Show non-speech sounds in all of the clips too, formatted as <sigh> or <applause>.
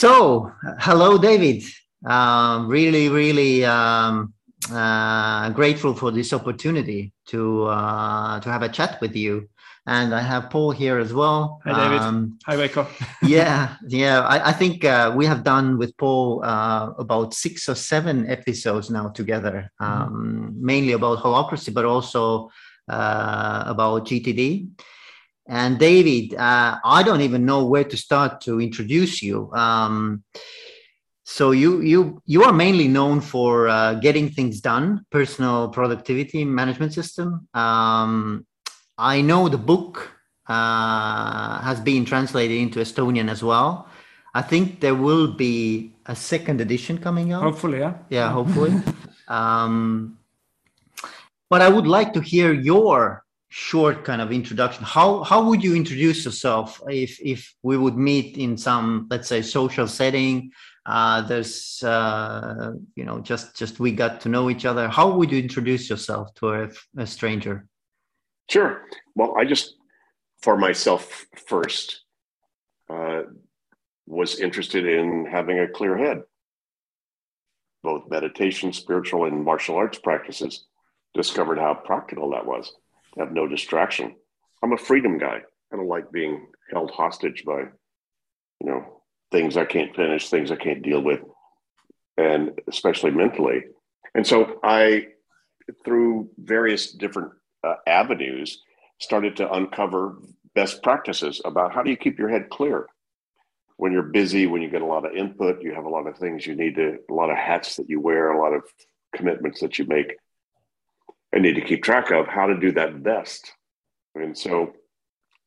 So, hello, David. Um, really, really um, uh, grateful for this opportunity to uh, to have a chat with you. And I have Paul here as well. Hi, David. Um, Hi, Waco. <laughs> yeah, yeah. I, I think uh, we have done with Paul uh, about six or seven episodes now together, mm-hmm. um, mainly about holacracy, but also uh, about GTD. And David, uh, I don't even know where to start to introduce you. Um, so you you you are mainly known for uh, getting things done, personal productivity management system. Um, I know the book uh, has been translated into Estonian as well. I think there will be a second edition coming out. Hopefully, yeah. Yeah, hopefully. <laughs> um, but I would like to hear your short kind of introduction. How how would you introduce yourself if if we would meet in some let's say social setting? Uh, there's uh, you know just just we got to know each other. How would you introduce yourself to a, a stranger? Sure. Well, I just, for myself first, uh, was interested in having a clear head. Both meditation, spiritual, and martial arts practices discovered how practical that was. Have no distraction. I'm a freedom guy. I don't like being held hostage by, you know, things I can't finish, things I can't deal with, and especially mentally. And so I, through various different uh, avenues started to uncover best practices about how do you keep your head clear when you're busy when you get a lot of input you have a lot of things you need to a lot of hats that you wear a lot of commitments that you make and need to keep track of how to do that best. And so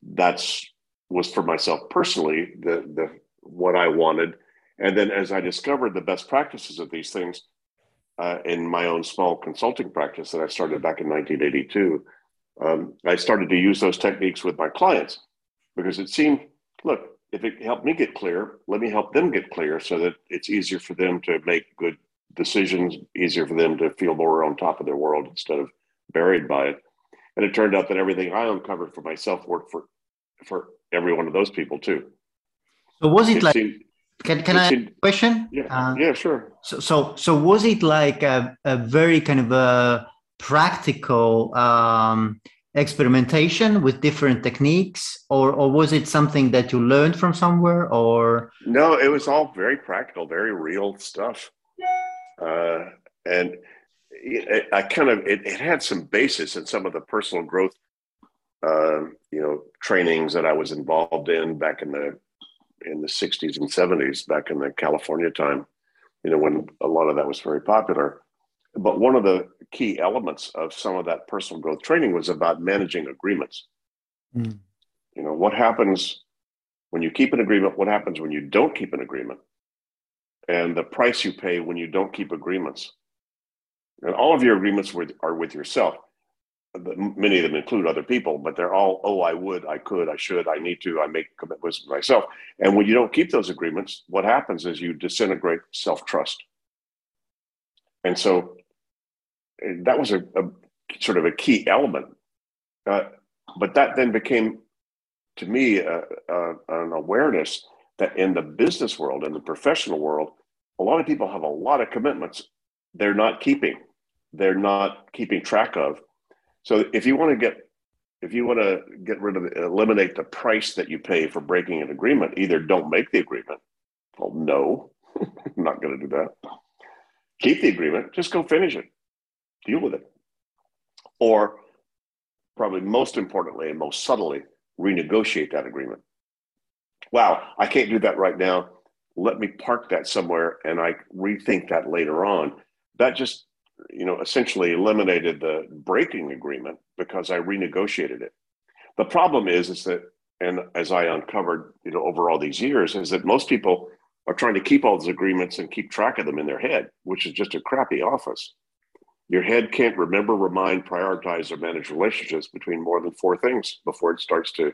that's was for myself personally the the what i wanted. And then as i discovered the best practices of these things uh, in my own small consulting practice that I started back in 1982, um, I started to use those techniques with my clients because it seemed, look, if it helped me get clear, let me help them get clear so that it's easier for them to make good decisions, easier for them to feel more on top of their world instead of buried by it. And it turned out that everything I uncovered for myself worked for for every one of those people too. So was it, it like seemed, can can I a question? Yeah, uh, yeah, sure. So so so was it like a, a very kind of a practical um, experimentation with different techniques, or or was it something that you learned from somewhere, or? No, it was all very practical, very real stuff, uh, and it, I kind of it, it had some basis in some of the personal growth, uh, you know, trainings that I was involved in back in the in the 60s and 70s back in the California time, you know, when a lot of that was very popular. But one of the key elements of some of that personal growth training was about managing agreements. Mm. You know, what happens when you keep an agreement? What happens when you don't keep an agreement? And the price you pay when you don't keep agreements. And all of your agreements are with yourself many of them include other people, but they're all, oh, I would, I could, I should, I need to, I make commitments with myself. And when you don't keep those agreements, what happens is you disintegrate self trust. And so that was a, a, sort of a key element. Uh, but that then became, to me, an awareness that in the business world, in the professional world, a lot of people have a lot of commitments they're not keeping, they're not keeping track of so if you want to get if you want to get rid of eliminate the price that you pay for breaking an agreement, either don't make the agreement. Well, no, <laughs> I'm not going to do that. Keep the agreement, just go finish it, deal with it. Or probably most importantly and most subtly, renegotiate that agreement. Wow, I can't do that right now. Let me park that somewhere and I rethink that later on. That just you know, essentially eliminated the breaking agreement because I renegotiated it. The problem is, is that, and as I uncovered, you know, over all these years, is that most people are trying to keep all those agreements and keep track of them in their head, which is just a crappy office. Your head can't remember, remind, prioritize, or manage relationships between more than four things before it starts to,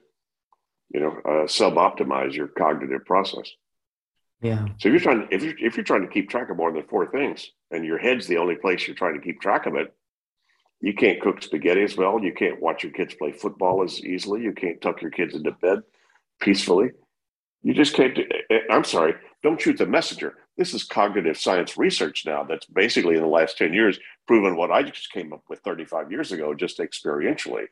you know, uh, sub-optimize your cognitive process. Yeah. So if you're trying, if you're if you're trying to keep track of more than four things, and your head's the only place you're trying to keep track of it, you can't cook spaghetti as well. You can't watch your kids play football as easily. You can't tuck your kids into bed peacefully. You just can't. Do, eh, eh, I'm sorry. don't shoot the messenger. This is cognitive science research now that's basically in the last 10 years proven what I just came up with 35 years ago, just experientially.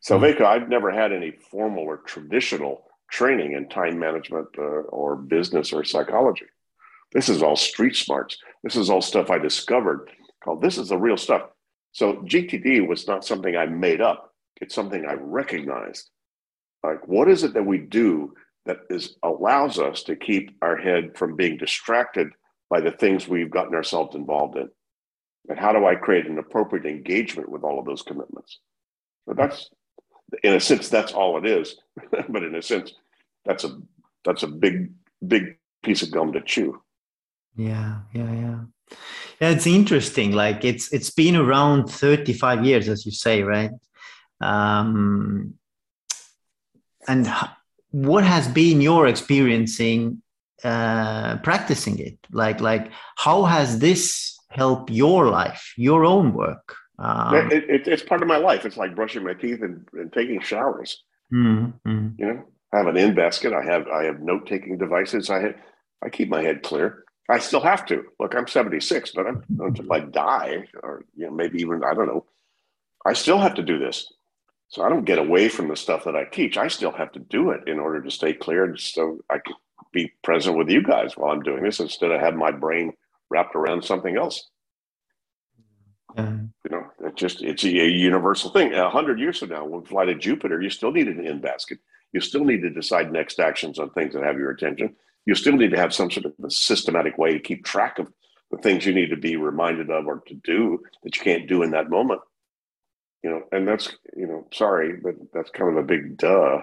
So, mm-hmm. I've never had any formal or traditional training in time management uh, or business or psychology. This is all street smarts. This is all stuff I discovered called this is the real stuff. So GTD was not something I made up. It's something I recognized. Like what is it that we do that is allows us to keep our head from being distracted by the things we've gotten ourselves involved in? And how do I create an appropriate engagement with all of those commitments? So that's in a sense that's all it is. <laughs> but in a sense, that's a that's a big, big piece of gum to chew. Yeah, yeah, yeah. Yeah, it's interesting. Like it's it's been around 35 years, as you say, right? Um, and what has been your experiencing uh, practicing it? Like like how has this helped your life, your own work? Um, it, it, it's part of my life. It's like brushing my teeth and, and taking showers. Mm-hmm. You know, I have an in basket. I have I have note taking devices. I have, I keep my head clear. I still have to. Look, I'm 76, but I'm, until I die, or you know, maybe even I don't know, I still have to do this. So I don't get away from the stuff that I teach. I still have to do it in order to stay clear, and so I can be present with you guys while I'm doing this instead of have my brain wrapped around something else. Yeah. You know, it just it's a, universal thing. A hundred years from now, when we fly to Jupiter, you still need an in basket. You still need to decide next actions on things that have your attention you still need to have some sort of a systematic way to keep track of the things you need to be reminded of or to do that you can't do in that moment. You know, and that's, you know, sorry, but that's kind of a big duh.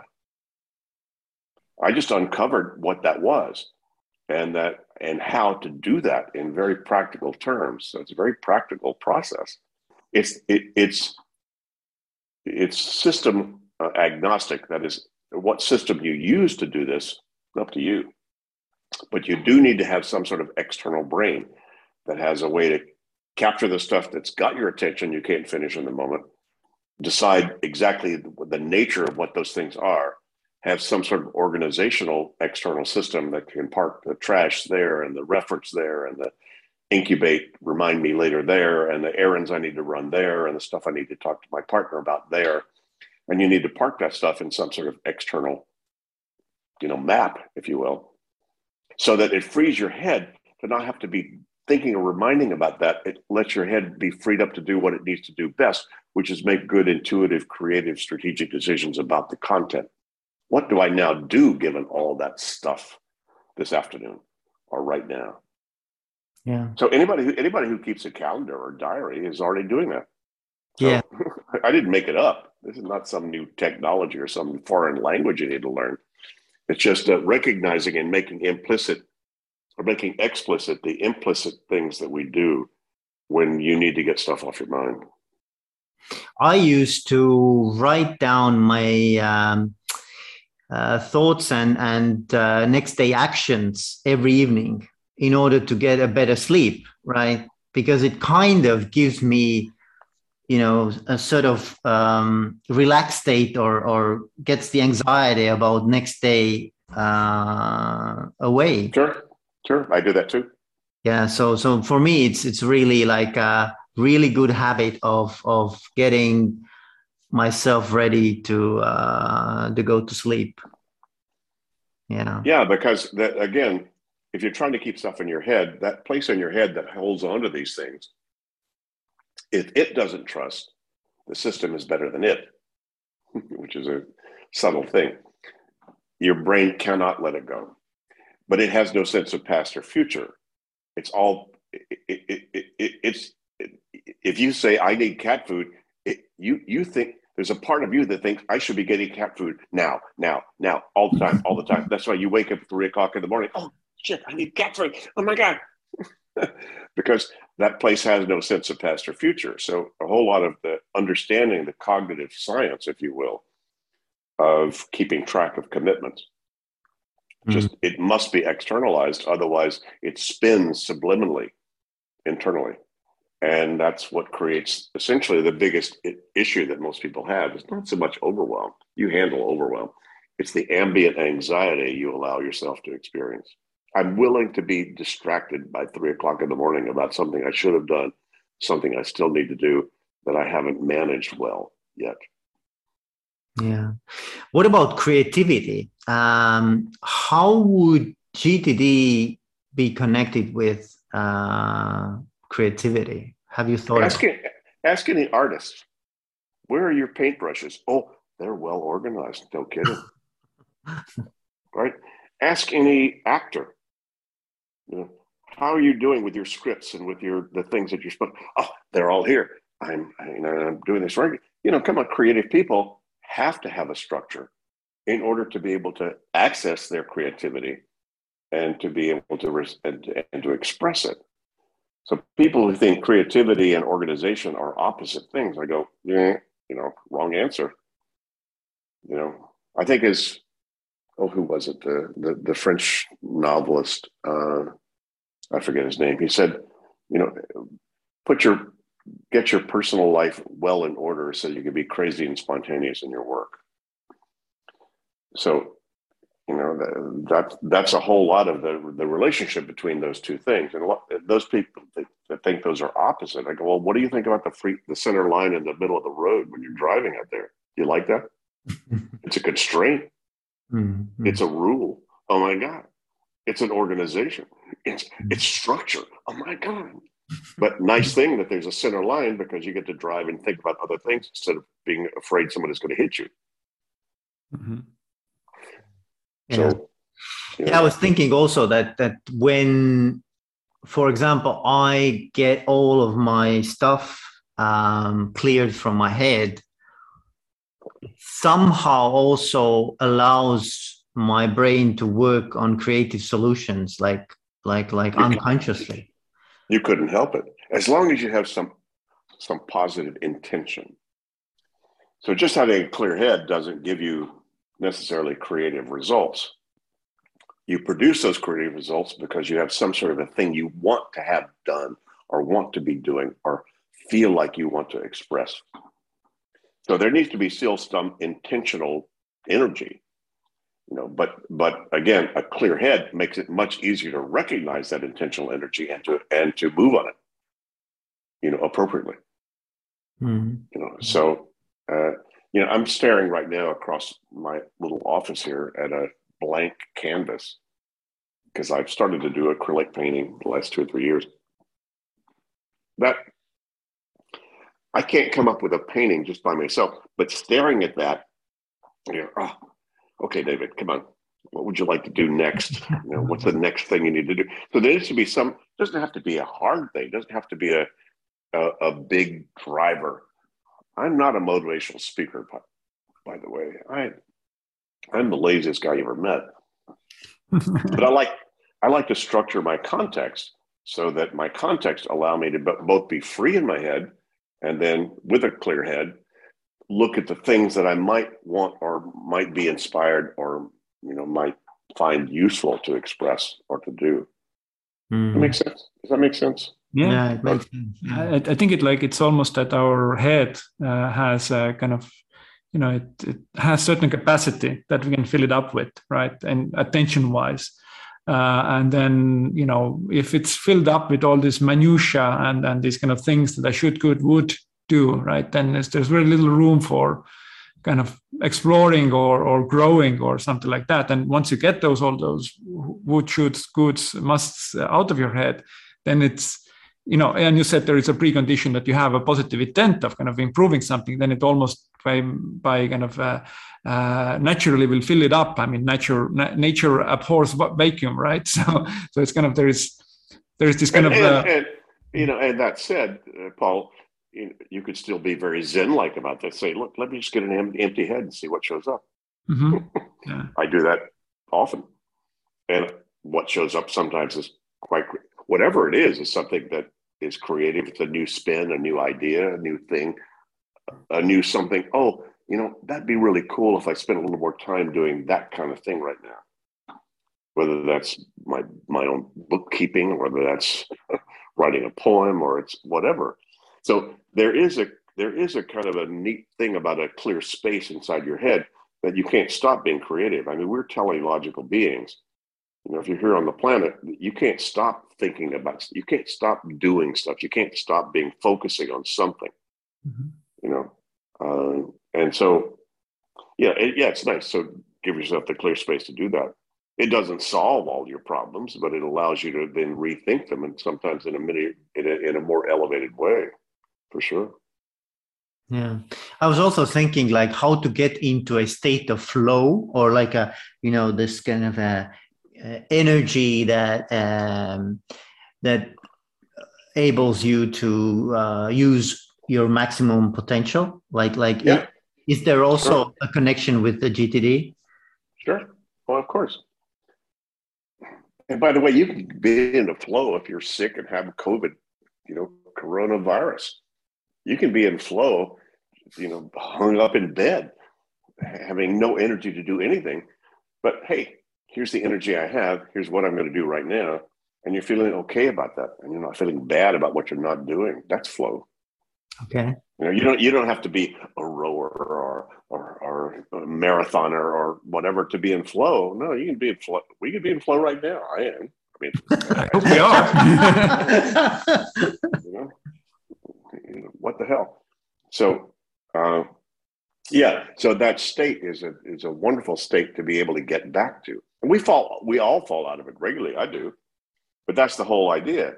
I just uncovered what that was and that and how to do that in very practical terms. So it's a very practical process. It's it, it's it's system uh, agnostic. That is, what system you use to do this, up to you. But you do need to have some sort of external brain that has a way to capture the stuff that's got your attention you can't finish in the moment, decide exactly the nature of what those things are, have some sort of organizational external system that can park the trash there and the reference there and the incubate, remind me later there, and the errands I need to run there and the stuff I need to talk to my partner about there. And you need to park that stuff in some sort of external, you know, map, if you will so that it frees your head to not have to be thinking or reminding about that. It lets your head be freed up to do what it needs to do best, which is make good, intuitive, creative, strategic decisions about the content. What do I now do given all that stuff this afternoon or right now? Yeah. So anybody who anybody who keeps a calendar or diary is already doing that. So yeah. <laughs> I didn't make it up. This is not some new technology or some foreign language you need to learn. It's just uh, recognizing and making implicit or making explicit the implicit things that we do when you need to get stuff off your mind. I used to write down my um, uh, thoughts and and uh, next day actions every evening in order to get a better sleep, right? Because it kind of gives me you know a sort of um, relaxed state or or gets the anxiety about next day uh, away. Sure sure. I do that too. Yeah so so for me it's it's really like a really good habit of of getting myself ready to uh to go to sleep yeah yeah because that again if you're trying to keep stuff in your head that place in your head that holds on to these things if it doesn't trust, the system is better than it, <laughs> which is a subtle thing. Your brain cannot let it go, but it has no sense of past or future. It's all, it, it, it, it's, if you say, I need cat food, you, you think there's a part of you that thinks I should be getting cat food now, now, now, all the time, all the time. That's why you wake up at three o'clock in the morning. Oh, shit, I need cat food. Oh my God. <laughs> because that place has no sense of past or future. So a whole lot of the understanding, the cognitive science, if you will, of keeping track of commitments. Mm-hmm. Just it must be externalized, otherwise it spins subliminally internally. And that's what creates essentially the biggest issue that most people have. It's not so much overwhelm. You handle overwhelm. it's the ambient anxiety you allow yourself to experience. I'm willing to be distracted by three o'clock in the morning about something I should have done, something I still need to do that I haven't managed well yet. Yeah. What about creativity? Um, how would GTD be connected with uh, creativity? Have you thought? Ask, it, ask any artist, where are your paintbrushes? Oh, they're well organized. No kidding. <laughs> right? Ask any actor. You know, how are you doing with your scripts and with your the things that you're supposed? Oh, they're all here. I'm you know I'm doing this right. You know, come on, creative people have to have a structure in order to be able to access their creativity and to be able to res- and, and to express it. So people who think creativity and organization are opposite things, I go, yeah, you know, wrong answer. You know, I think is oh, who was it? The the, the French novelist, uh, I forget his name. He said, you know, put your get your personal life well in order so you can be crazy and spontaneous in your work. So, you know, that that's a whole lot of the the relationship between those two things. And what, those people that, that think those are opposite, I go, well, what do you think about the free the center line in the middle of the road when you're driving out there? You like that? <laughs> it's a constraint. Mm-hmm. It's a rule. Oh my God. It's an organization. It's it's structure. Oh my God. But nice thing that there's a center line because you get to drive and think about other things instead of being afraid someone is going to hit you. Mm-hmm. Yeah. So, yeah, I was thinking also that that when, for example, I get all of my stuff um, cleared from my head, somehow also allows my brain to work on creative solutions, like like like you unconsciously. You couldn't help it as long as you have some some positive intention. So just having a clear head doesn't give you necessarily creative results. You produce those creative results because you have some sort of a thing you want to have done or want to be doing or feel like you want to express. So there needs to be still some intentional energy, you know. But but again, a clear head makes it much easier to recognize that intentional energy and to and to move on it, you know, appropriately. Mm-hmm. You know, so uh, you know, I'm staring right now across my little office here at a blank canvas because I've started to do acrylic painting the last two or three years. That I can't come up with a painting just by myself, but staring at that, you know, oh, okay, David, come on. What would you like to do next? You know, what's the next thing you need to do? So there needs to be some, doesn't have to be a hard thing, doesn't have to be a, a, a big driver. I'm not a motivational speaker, by, by the way. I, I'm the laziest guy you ever met. <laughs> but I like I like to structure my context so that my context allow me to both be free in my head and then with a clear head look at the things that i might want or might be inspired or you know might find useful to express or to do mm. that makes sense does that make sense yeah, yeah it makes sense. I, I, think it like it's almost that our head uh, has a kind of you know it, it has certain capacity that we can fill it up with right and attention wise uh, and then you know if it's filled up with all this minutia and and these kind of things that I should could would do right then there's, there's very little room for kind of exploring or or growing or something like that and once you get those all those would should goods musts out of your head then it's you know and you said there is a precondition that you have a positive intent of kind of improving something then it almost by by kind of uh, uh, naturally will fill it up. I mean, nature na- nature abhors vacuum, right? <laughs> So so it's kind of there is there is this kind and, of uh, and, you know. And that said, uh, Paul, you, you, could still be very zen-like about this. Say, look, let me just get an empty, empty head and see what shows up. Mm-hmm. <laughs> Yeah. I do that often, and what shows up sometimes is quite whatever it is is something that is creative. It's a new spin, a new idea, a new thing, a new something. Oh, you know, that'd be really cool if I spent a little more time doing that kind of thing right now. Whether that's my my own bookkeeping, whether that's <laughs> writing a poem, or it's whatever. So there is a there is a kind of a neat thing about a clear space inside your head that you can't stop being creative. I mean, we're teleological beings. You know, if you're here on the planet, you can't stop thinking about. You can't stop doing stuff. You can't stop being focusing on something. Mm-hmm. You know, uh, and so yeah, it, yeah, it's nice. So give yourself the clear space to do that. It doesn't solve all your problems, but it allows you to then rethink them, and sometimes in a mini, in a, in a more elevated way, for sure. Yeah, I was also thinking like how to get into a state of flow or like a you know this kind of a, a energy that um, that enables you to uh, use your maximum potential. Like like yeah. it, is there also sure. a connection with the GTD? Sure. Well, of course. And by the way, you can be in the flow if you're sick and have COVID, you know, coronavirus. You can be in flow, you know, hung up in bed, having no energy to do anything. But hey, here's the energy I have. Here's what I'm going to do right now. And you're feeling okay about that. And you're not feeling bad about what you're not doing. That's flow. Okay. You know, you don't you don't have to be a rower or or, or a marathoner or whatever to be in flow. No, you can be in flow. We can be in flow right now. I am. I mean, <laughs> I hope we are. <laughs> you, know, you know, what the hell? So, uh, yeah. So that state is a is a wonderful state to be able to get back to. And we fall. We all fall out of it regularly. I do, but that's the whole idea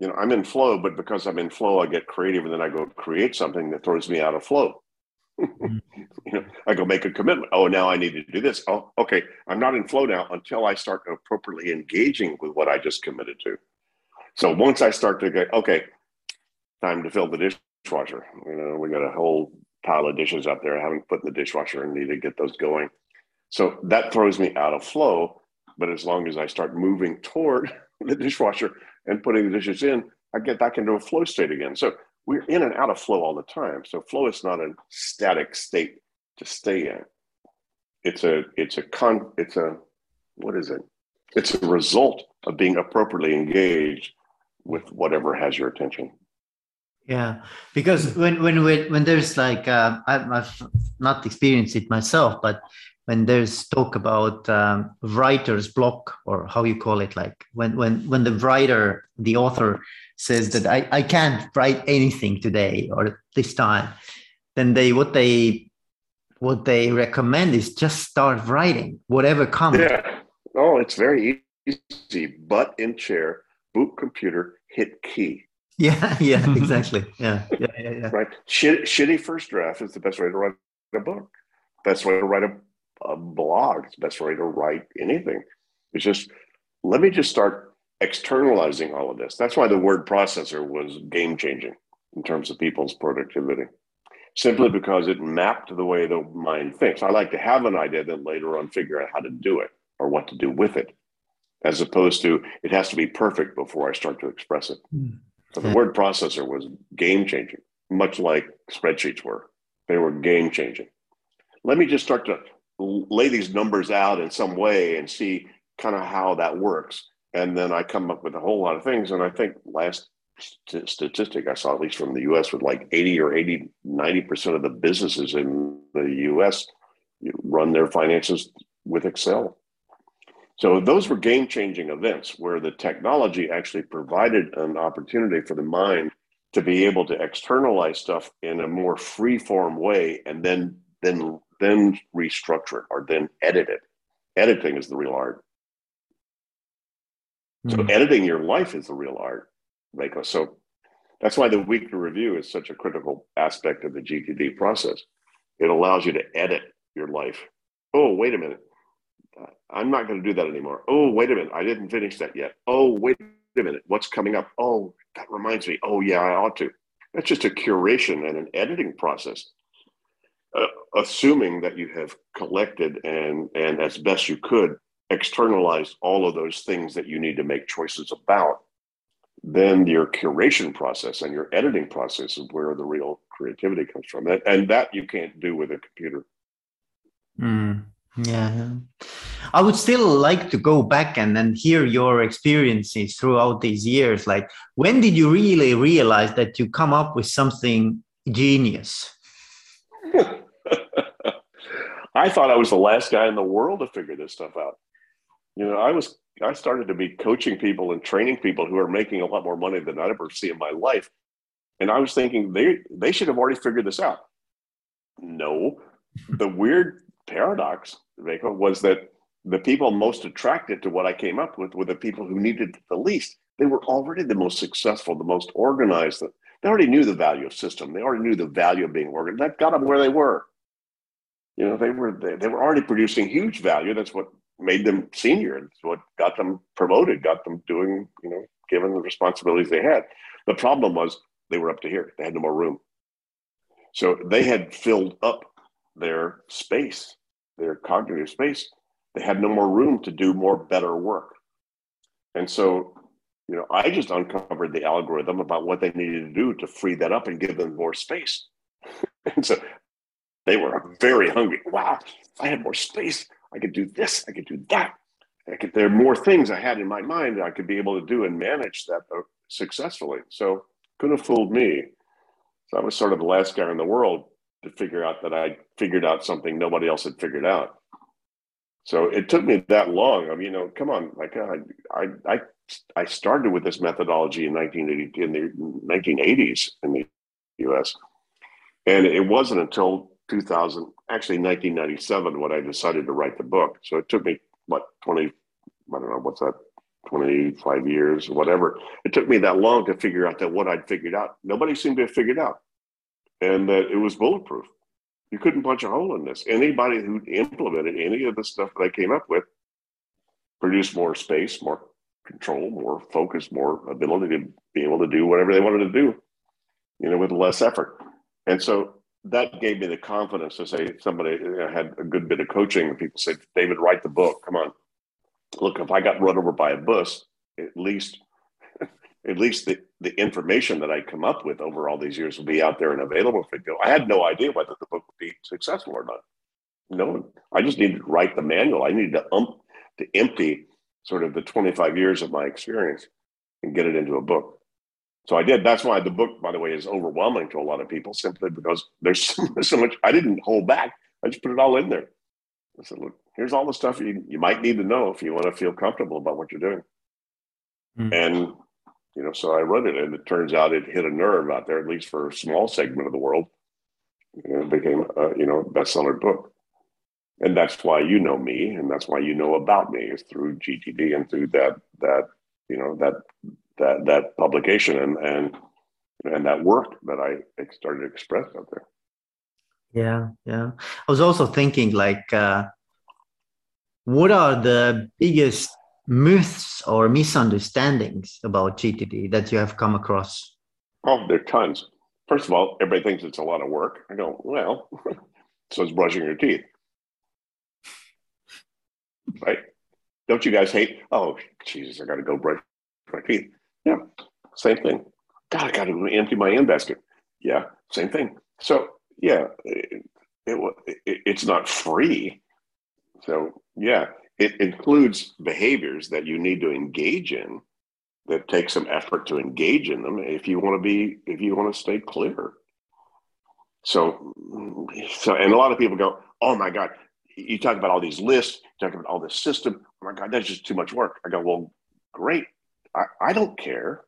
you know, I'm in flow, but because I'm in flow, I get creative and then I go create something that throws me out of flow. Mm-hmm. <laughs> you know, I go make a commitment. Oh, now I need to do this. Oh, okay. I'm not in flow now until I start appropriately engaging with what I just committed to. So once I start to get, okay, time to fill the dishwasher. You know, we got a whole pile of dishes up there I haven't put in the dishwasher and need to get those going. So that throws me out of flow. But as long as I start moving toward <laughs> the dishwasher, and putting the dishes in, I get back into a flow state again. So we're in and out of flow all the time. So flow is not a static state to stay in. It's a it's a con it's a what is it? It's a result of being appropriately engaged with whatever has your attention. Yeah, because when when when there's like uh, I've not experienced it myself, but when there's talk about um, writer's block or how you call it like when when when the writer the author says that I, I can't write anything today or this time then they what they what they recommend is just start writing whatever comes. Yeah. Oh it's very easy. Butt in chair boot computer hit key. <laughs> Yeah yeah <laughs> exactly. Yeah yeah yeah, yeah. right. Shit, shitty first draft is the best way to write a book. Best way to write a a blog. It's the best way to write anything. It's just let me just start externalizing all of this. That's why the word processor was game changing in terms of people's productivity. Simply because it mapped the way the mind thinks. I like to have an idea, then later on figure out how to do it or what to do with it, as opposed to it has to be perfect before I start to express it. Mm. So the word processor was game changing, much like spreadsheets were. They were game changing. Let me just start to lay these numbers out in some way and see kind of how that works. And then I come up with a whole lot of things. And I think last st- statistic I saw, at least from the US, with like 80 or 80, 90% of the businesses in the US run their finances with Excel. So those were game changing events where the technology actually provided an opportunity for the mind to be able to externalize stuff in a more free form way and then then then restructure it or then edit it. Editing is the real art. Mm-hmm. So hmm. editing your life is the real art. So that's why the weekly review is such a critical aspect of the GTD process. It allows you to edit your life. Oh, wait a minute. I'm not going to do that anymore. Oh, wait a minute. I didn't finish that yet. Oh, wait a minute. What's coming up? Oh, that reminds me. Oh, yeah, I ought to. That's just a curation and an editing process assuming that you have collected and and as best you could externalized all of those things that you need to make choices about then your curation process and your editing process is where the real creativity comes from. And, and that you can't do with a computer. Mm, yeah. I would still like to go back and then hear your experiences throughout these years. Like when did you really realize that you come up with something genius <laughs> <laughs> I thought I was the last guy in the world to figure this stuff out. You know, I was I started to be coaching people and training people who are making a lot more money than I'd ever see in my life. And I was thinking they they should have already figured this out. No. The weird paradox, Veko, was that the people most attracted to what I came up with were the people who needed the least. They were already the most successful, the most organized. They already knew the value of system. They already knew the value of being organized. That got them where they were. You know, they were they, were already producing huge value. That's what made them senior. It's what got them promoted, got them doing, you know, given the responsibilities they had. The problem was they were up to here. They had no more room. So they had filled up their space, their cognitive space. They had no more room to do more better work. And so, you know, I just uncovered the algorithm about what they needed to do to free that up and give them more space. <laughs> and so they were very hungry. Wow, if I had more space, I could do this, I could do that. I could, there are more things I had in my mind that I could be able to do and manage that uh, successfully. So couldn't have fooled me. So I was sort of the last guy in the world to figure out that I figured out something nobody else had figured out. So it took me that long. I mean, you know, come on, like I, I, I started with this methodology in 1980 in the 1980s in the U.S. And it wasn't until 2000, actually 1997, when I decided to write the book. So it took me what 20, I don't know, what's that, 25 years, whatever. It took me that long to figure out that what I'd figured out, nobody seemed to have figured out, and that it was bulletproof. You couldn't punch a hole in this. Anybody who implemented any of the stuff that I came up with produced more space, more control, more focus, more ability to be able to do whatever they wanted to do, you know, with less effort. And so that gave me the confidence to say somebody you know, had a good bit of coaching and people said david write the book. Come on. Look if i got run over by a bus at least <laughs> at least the, the information that i come up with over all these years will be out there and available for people. I had no idea whether the book would be successful or not. No i just needed to write the manual. I needed to ump to empty sort of the 25 years of my experience and get it into a book so I did. That's why the book, by the way, is overwhelming to a lot of people simply because there's <laughs> so, so much. I didn't hold back. I just put it all in there. I said, look, here's all the stuff you, you might need to know if you want to feel comfortable about what you're doing. Mm. And, you know, so I wrote it and it turns out it hit a nerve out there, at least for a small segment of the world. You know, it became, a, you know, bestseller book. And that's why you know me and that's why you know about me is through GTD and through that, that, you know, that that that publication and and and that work that I started to express out there. Yeah, yeah. I was also thinking like, uh, what are the biggest myths or misunderstandings about GTD that you have come across? Oh, there are tons. First of all, everybody thinks it's a lot of work. I go, well, <laughs> so it's brushing your teeth. Right? Don't you guys hate? Oh, Jesus, I got to go brush my teeth. Yeah, same thing. God, I got to empty my in basket. Yeah, same thing. So yeah, it, it, it, it's not free. So yeah, it includes behaviors that you need to engage in that take some effort to engage in them if you want to be if you want to stay clear. So so and a lot of people go, oh my God, you talk about all these lists, you talk about all this system. Oh my God, that's just too much work. I go, well, great. I, I don't care.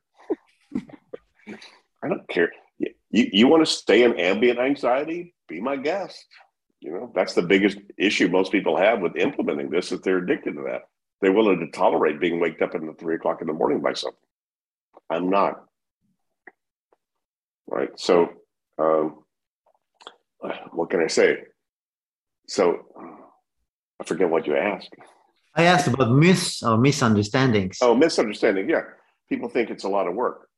I don't care. You, you want to stay in ambient anxiety? Be my guest. You know, that's the biggest issue most people have with implementing this is they're addicted to that. They're willing to tolerate being waked up in the three o'clock in the morning by something. I'm not. Right. So, um, what can I say? So, I forget what you asked. I asked about myths or uh, misunderstandings. Oh, misunderstanding. Yeah. People think it's a lot of work.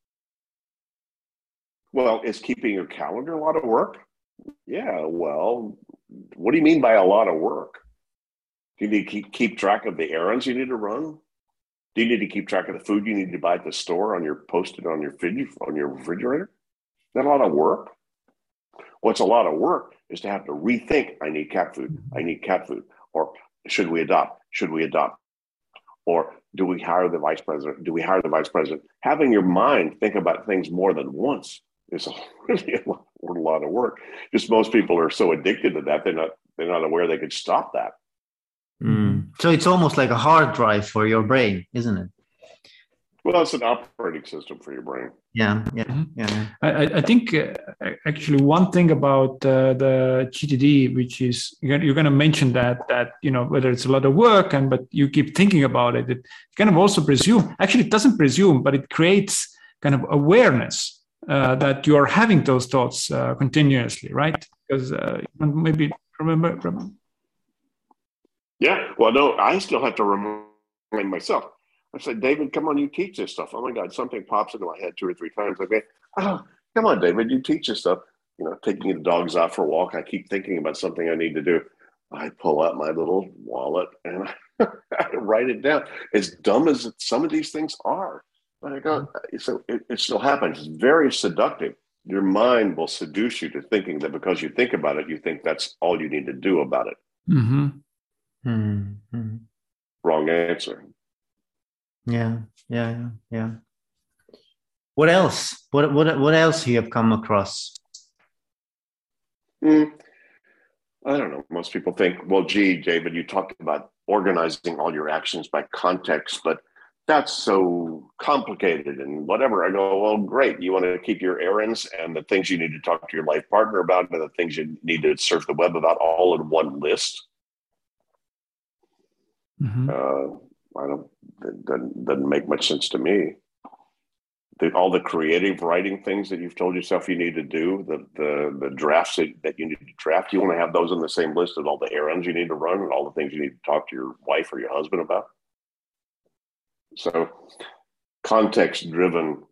Well, is keeping your calendar a lot of work? Yeah. Well, what do you mean by a lot of work? Do you need to keep, keep track of the errands you need to run? Do you need to keep track of the food you need to buy at the store on your posted on your fridge on your refrigerator? That a lot of work? What's a lot of work is to have to rethink. I need cat food. I need cat food. Or should we adopt? Should we adopt? Or do we hire the vice president? Do we hire the vice president? Having your mind think about things more than once is a, <laughs> really a lot, a lot of work. Just most people are so addicted to that they're not they're not aware they could stop that. Mm. So it's almost like a hard drive for your brain, isn't it? Well, it's an operating system for your brain. Yeah, yeah, yeah. I, I think uh, actually one thing about uh, the GTD, which is you're, you're going to mention that that you know whether it's a lot of work and but you keep thinking about it, it kind of also presume. Actually, it doesn't presume, but it creates kind of awareness uh, that you are having those thoughts uh, continuously, right? Because uh, maybe remember, remember. Yeah. Well, no, I still have to remind myself I said, David, come on, you teach this stuff. Oh my God, something pops into my head two or three times. I go, oh, come on, David, you teach this stuff. You know, taking the dogs out for a walk. I keep thinking about something I need to do. I pull out my little wallet and <laughs> I write it down. As dumb as some of these things are, but I go, so it, it still happens. It's very seductive. Your mind will seduce you to thinking that because you think about it, you think that's all you need to do about it. Mm-hmm. Mm-hmm. Wrong answer. Yeah, yeah, yeah, yeah. What else? What what what else you have come across? Mm, I don't know. Most people think, well, gee, David, you talked about organizing all your actions by context, but that's so complicated and whatever. I go, well, great. You want to keep your errands and the things you need to talk to your life partner about and the things you need to surf the web about all in one list. Mm-hmm. Uh, I don't that doesn't, doesn't make much sense to me. The, all the creative writing things that you've told yourself you need to do, the the the drafts that, that you need to draft, you want to have those on the same list as all the errands you need to run and all the things you need to talk to your wife or your husband about. So, context driven,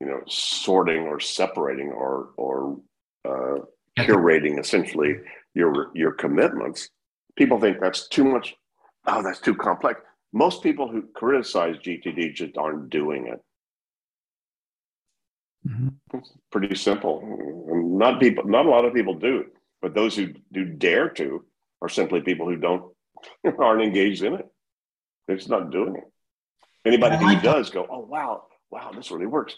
you know, sorting or separating or or uh, curating essentially your your commitments. People think that's too much. Oh, that's too complex most people who criticize GTD just aren't doing it. Mm-hmm. It's pretty simple. Not people, not a lot of people do, but those who do dare to are simply people who don't <laughs> aren't engaged in it. They're just not doing it. Anybody who does go, oh wow, wow, this really works.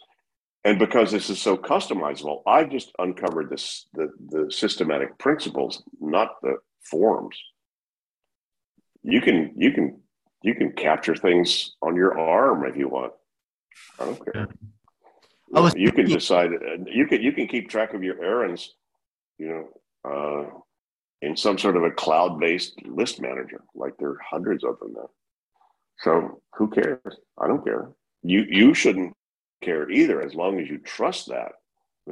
And because this is so customizable, I just uncovered this the, the systematic principles, not the forms. You can you can you can capture things on your arm if you want. I don't care. I was you can decide. You can you can keep track of your errands. You know, uh, in some sort of a cloud-based list manager. Like there are hundreds of them now. So who cares? I don't care. You you shouldn't care either, as long as you trust that.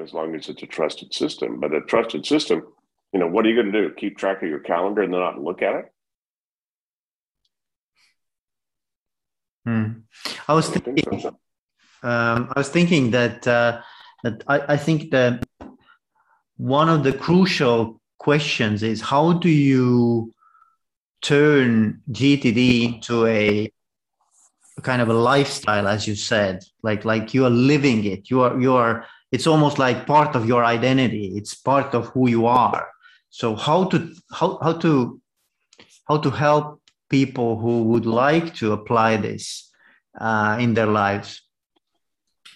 As long as it's a trusted system. But a trusted system, you know, what are you going to do? Keep track of your calendar and then not look at it? Hmm. I was thinking. Um, I was thinking that uh, that I, I think that one of the crucial questions is how do you turn GTD into a kind of a lifestyle, as you said, like like you are living it. You are you are. It's almost like part of your identity. It's part of who you are. So how to how how to how to help people who would like to apply this uh, in their lives.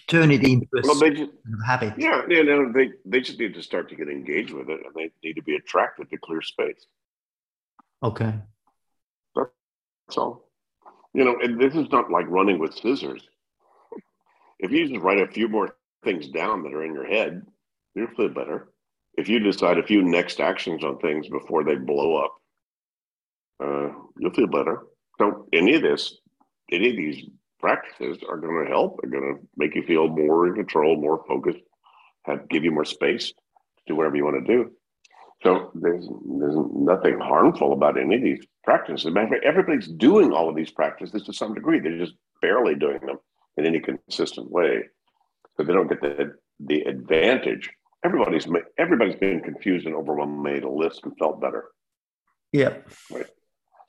Turn it into a well, just, habit. yeah you know, they, they just need to start to get engaged with it and they need to be attracted to clear space. Okay. That's all. You know and this is not like running with scissors. If you just write a few more things down that are in your head you'll feel better. If you decide a few next actions on things before they blow up uh, you'll feel better. So any of this, any of these practices are going to help. They're going to make you feel more in control, more focused, have give you more space to do whatever you want to do. So there's there's nothing harmful about any of these practices. Everybody's doing all of these practices to some degree. They're just barely doing them in any consistent way, so they don't get the the advantage. Everybody's everybody's been confused and overwhelmed, made a list and felt better. Yeah. Right.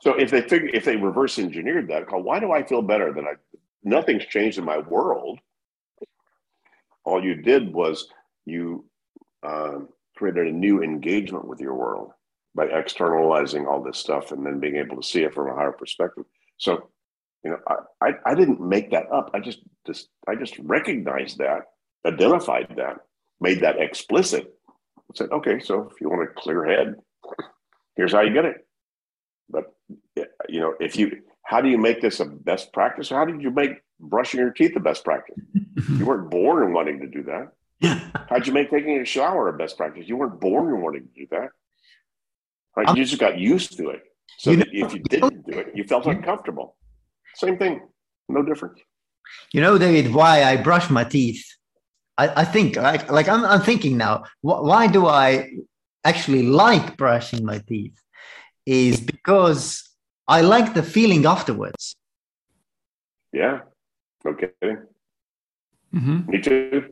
So if they figure if they reverse engineered that, call why do I feel better than I? Nothing's changed in my world. All you did was you uh, created a new engagement with your world by externalizing all this stuff and then being able to see it from a higher perspective. So, you know, I, I, I didn't make that up. I just, just I just recognized that, identified that, made that explicit. I Said, okay, so if you want a clear head, Here's how you get it. But you know, if you how do you make this a best practice? How did you make brushing your teeth a best practice? <laughs> you weren't born wanting to do that. How'd you make taking a shower a best practice? You weren't born wanting to do that. Right? You just got used to it. So you know, if you <laughs> didn't do it, you felt uncomfortable. Same thing, no difference. You know, David, why I brush my teeth? I, I think like like I'm, I'm thinking now. Wh- why do I actually like brushing my teeth? Is because I like the feeling afterwards. Yeah. Okay. Mm-hmm. Me too.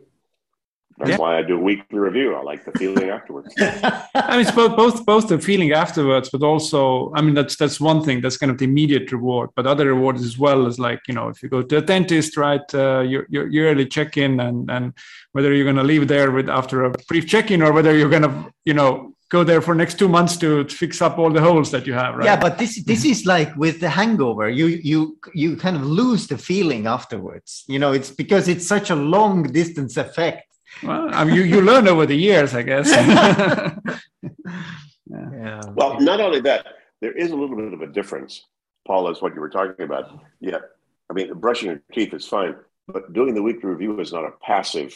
That's yeah. why I do a weekly review. I like the feeling <laughs> afterwards. I mean, it's both, both both the feeling afterwards, but also, I mean, that's that's one thing. That's kind of the immediate reward. But other rewards as well is like, you know, if you go to a dentist, right, uh, you you yearly check in, and and whether you're going to leave there with after a brief check in, or whether you're going to, you know, go there for next two months to, to fix up all the holes that you have right? Yeah but this this is like with the hangover. You you you kind of lose the feeling afterwards. You know it's because it's such a long distance effect. Well I mean, you you learn over the years i guess. <laughs> Yeah. yeah. well not only that there is a little bit of a difference paul is what you were talking about. Yeah i mean brushing your teeth is fine but doing the weekly review is not a passive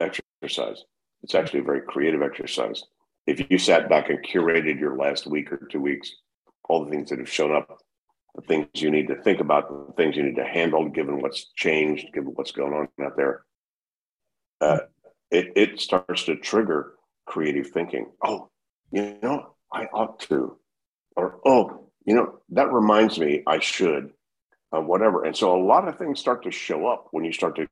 exercise. It's actually a very creative exercise if you sat back and curated your last week or two weeks, all the things that have shown up, the things you need to think about, the things you need to handle, given what's changed, given what's going on out there, uh, it, it starts to trigger creative thinking. Oh, you know, I ought to, or oh, you know, that reminds me I should, uh, whatever. And so a lot of things start to show up when you start to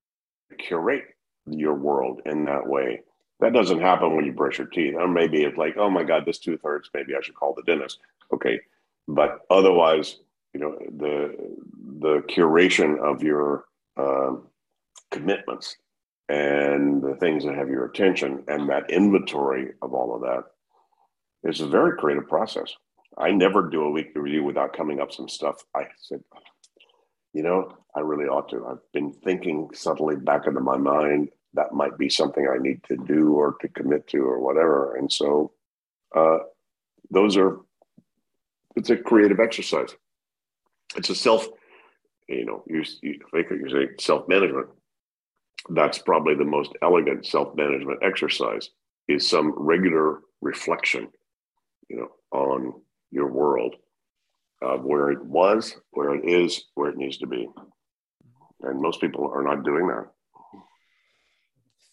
curate your world in that way. That doesn't happen when you brush your teeth. Or maybe it's like, oh my God, this tooth hurts. Maybe I should call the dentist. Okay. But otherwise, you know, the the curation of your um, commitments and the things that have your attention and that inventory of all of that is a very creative process. I never do a weekly review without coming up some stuff. I said, you know, I really ought to. I've been thinking subtly back into my mind that might be something I need to do or to commit to or whatever. And so uh, those are, it's a creative exercise. It's a self, you know, you, you think you say self management. That's probably the most elegant self management exercise is some regular reflection, you know, on your world of where it was, where it is, where it needs to be. And most people are not doing that.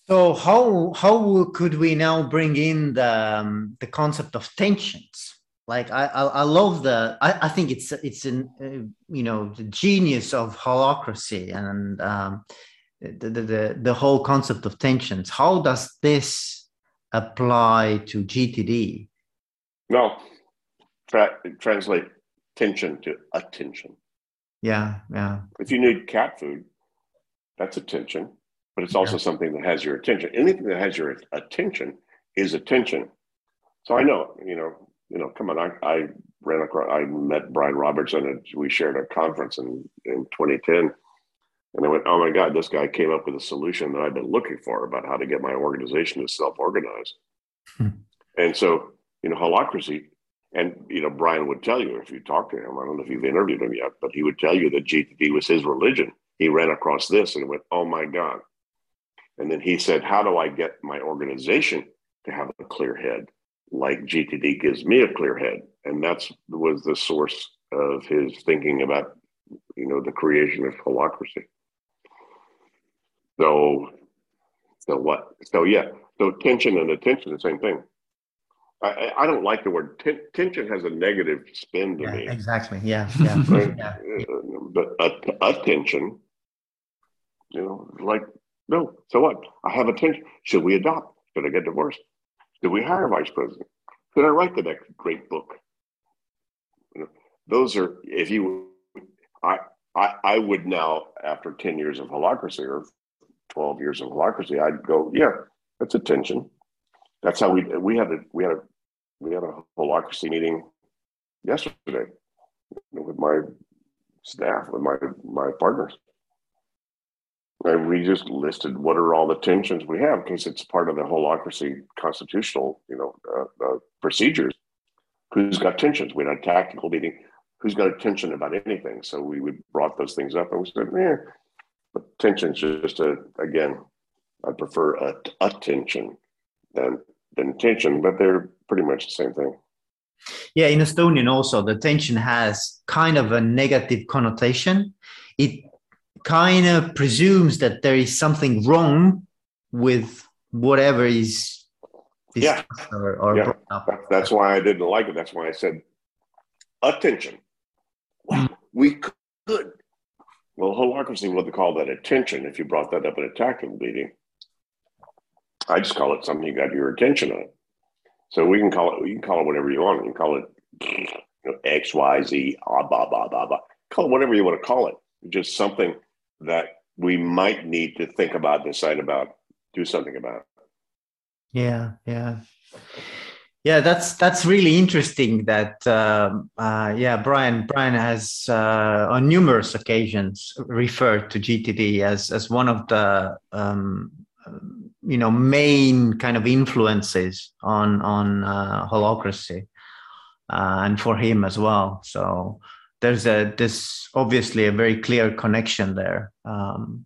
So how how could we now bring in the um, the concept of tensions? Like I I, I love the I, I think it's it's an uh, you know the genius of holacracy and um, the, the, the the whole concept of tensions. How does this apply to GTD? Well, tra- translate tension to attention. Yeah, yeah. If you need cat food, that's attention but it's also yeah. something that has your attention. Anything that has your attention is attention. So I know, you know, you know, come on, I, I ran across, I met Brian Robertson and we shared a conference in, in 2010. And I went, oh my God, this guy came up with a solution that I've been looking for about how to get my organization to self organize. Hmm. And so, you know, holacracy, and, you know, Brian would tell you if you talk to him, I don't know if you've interviewed him yet, but he would tell you that GTD was his religion. He ran across this and went, oh my God, and then he said, How do I get my organization to have a clear head? Like GTD gives me a clear head. And that's was the source of his thinking about, you know, the creation of holacracy. So, so what? So yeah, so tension and attention, the same thing. I, I don't like the word T- tension has a negative spin to yeah, me. Exactly. Yeah. <laughs> Yeah. yeah. Uh, but attention, you know, like no. So what? I have attention. Should we adopt? Should I get divorced? Should we hire a vice president? Should I write the next great book? You know, those are if you I I I would now after 10 years of holacracy or 12 years of holacracy, I'd go, yeah, that's attention. That's how we we had a we had a we had a holacracy meeting yesterday with my staff, with my my partners. And we just listed what are all the tensions we have because it's part of the holacracy constitutional, you know, uh, uh, procedures. who's got tensions. We had a tactical meeting. Who's got a tension about anything? So we, we brought those things up and we said, yeah, but tension's just a, again, I prefer a, attention than, than tension, but they're pretty much the same thing. Yeah, in Estonian also, the tension has kind of a negative connotation. It kind of presumes that there is something wrong with whatever is yeah. Or, or yeah. That's why I didn't like it. That's why I said attention. Wow, mm. we could. Well, holacracy would call that attention if you brought that up in a tactical meeting. I just call it something you got your attention on. So we can call it. You can call it whatever you want. You can call it you know, X, Y, Z, ah, blah, blah, blah, blah. Call it whatever you want to call it. Just something that we might need to think about, decide about, do something about. Yeah, yeah, yeah. That's that's really interesting. That um, uh, yeah, Brian Brian has uh, on numerous occasions referred to GTD as as one of the um, you know main kind of influences on on uh, holacracy, uh, and for him as well. So there's a this obviously a very clear connection there. Um,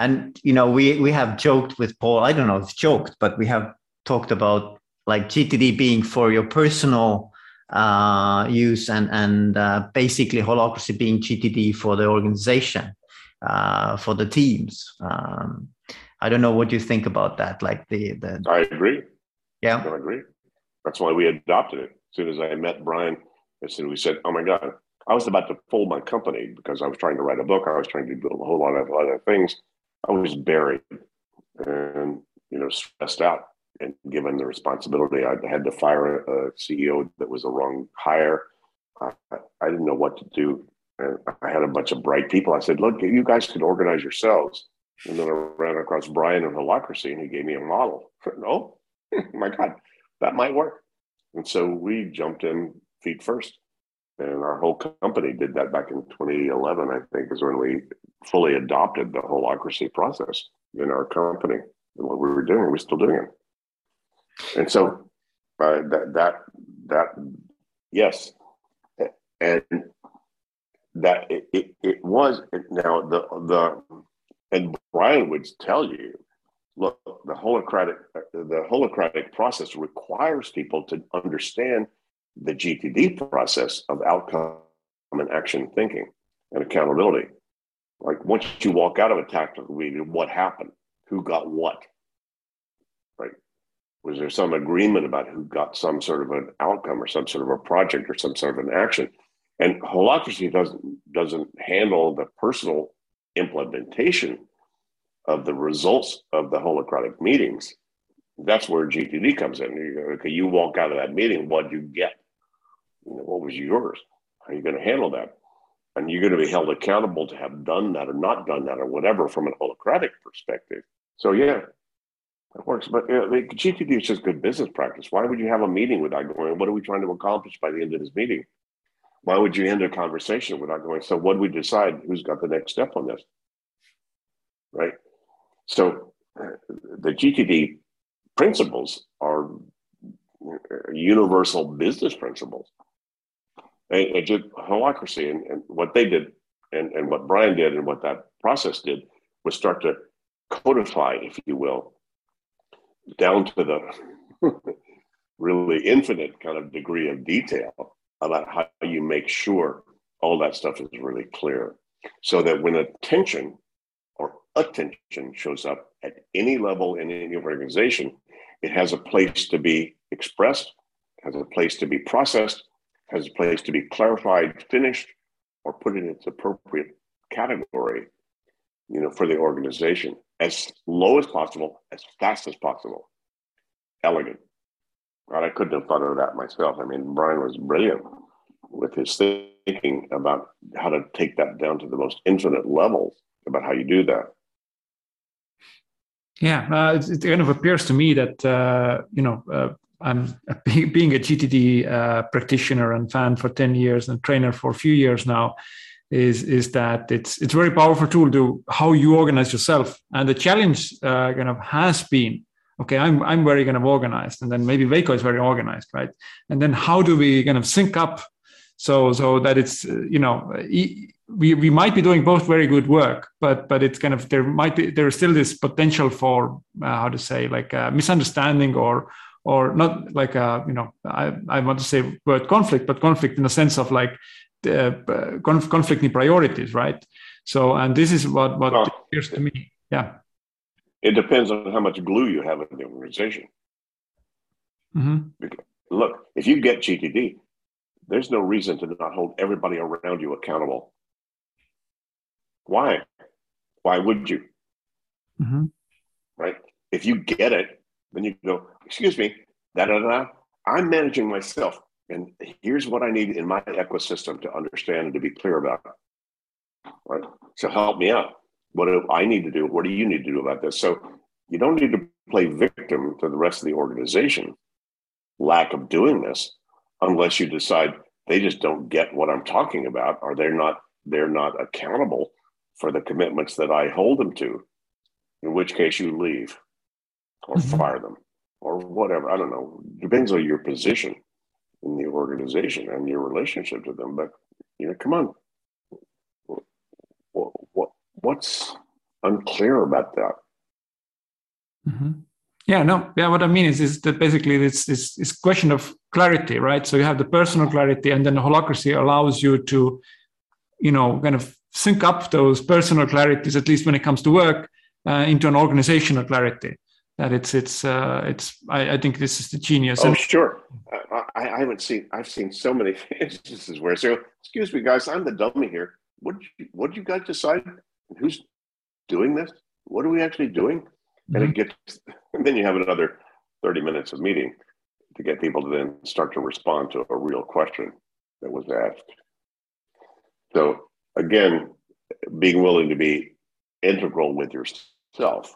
and you know we we have joked with paul i don't know if joked but we have talked about like gtd being for your personal uh, use and and uh, basically holacracy being gtd for the organization uh, for the teams. Um, i don't know what you think about that like the, the i agree. Yeah. I agree. That's why we adopted it. As soon as i met brian as soon as we said oh my god i was about to fold my company because i was trying to write a book i was trying to do a whole lot of other things I was buried and you know stressed out. And given the responsibility, I had to fire a CEO that was a wrong hire. I, I didn't know what to do. And I had a bunch of bright people. I said, "Look, you guys can organize yourselves." And then I ran across Brian of Holacracy, and he gave me a model. <laughs> oh, <laughs> my God, that might work. And so we jumped in feet first and our whole company did that back in 2011 i think is when we fully adopted the holacracy process in our company and what we were doing we're still doing it. And so uh, that that that yes. And that it, it, it was now the the and brian would tell you look the holacratic the holacratic process requires people to understand the GTD process of outcome and action thinking and accountability. Like once you walk out of a tactical meeting, what happened? Who got what? Right? Was there some agreement about who got some sort of an outcome or some sort of a project or some sort of an action? And holacracy doesn't doesn't handle the personal implementation of the results of the holacratic meetings. That's where GTD comes in. You okay, you walk out of that meeting, what do you get? You know, what was yours? How are you going to handle that? And you're going to be held accountable to have done that or not done that or whatever from an holacratic perspective. So yeah, it works. But you know, GTD is just good business practice. Why would you have a meeting without going, what are we trying to accomplish by the end of this meeting? Why would you end a conversation without going, so what do we decide? Who's got the next step on this? Right? So uh, the GTD principles are universal business principles and, and just holacracy and, and what they did and, and what Brian did and what that process did was start to codify, if you will, down to the <laughs> really infinite kind of degree of detail about how you make sure all that stuff is really clear. So that when attention or attention shows up at any level in any organization, it has a place to be expressed, has a place to be processed, has a place to be clarified, finished, or put in its appropriate category, you know, for the organization as low as possible, as fast as possible. Elegant. God, I couldn't have thought of that myself. I mean, Brian was brilliant with his thinking about how to take that down to the most infinite levels about how you do that. Yeah, uh, it, it, kind of appears to me that uh, you know uh, I'm <laughs> being a GTD uh, practitioner and fan for 10 years and trainer for a few years now is is that it's it's a very powerful tool to how you organize yourself and the challenge uh, kind of has been okay, I'm I'm very kind of organized, and then maybe Veiko is very organized, right? And then how do we kind of sync up so so that it's you know we we might be doing both very good work, but but it's kind of there might be there is still this potential for uh, how to say like a misunderstanding or or not like a you know I, I want to say word conflict, but conflict in the sense of like uh, conf- conflict in priorities, right? So and this is what what well, appears to me. Yeah. It depends on how much glue you have in the organization. Mm-hmm. Look, if you get GTD, there's no reason to not hold everybody around you accountable why? Why would you? Mm-hmm. Right? If you get it, then you go, excuse me, da da da. I'm managing myself. And here's what I need in my ecosystem to understand and to be clear about. Right? So help me out. What do I need to do? What do you need to do about this? So you don't need to play victim to the rest of the organization lack of doing this unless you decide they just don't get what I'm talking about or they're not they're not accountable for the commitments that I hold them to, in which case you leave or mm-hmm. fire them or whatever. I don't know. Depends on your position in the organization and your relationship to them. But, you know, come on. What, what, what's unclear about that? Mm-hmm. Yeah, no, yeah. What I mean is, is that basically it's this it's question of clarity, right? So you have the personal clarity, and then the holacracy allows you to, you know, kind of sync up those personal clarities, at least when it comes to work, uh, into an organizational clarity. That it's it's uh, it's. I, I, think this is the genius. Oh, and- sure. I, I, haven't seen. I've seen so many <laughs> instances where so. Excuse me, guys. I'm the dummy here. What you, what did you guys decide? Who's doing this? What are we actually doing? Mm-hmm. And it mm-hmm. gets. <laughs> And then you have another thirty minutes of meeting to get people to then start to respond to a real question that was asked. So again, being willing to be integral with yourself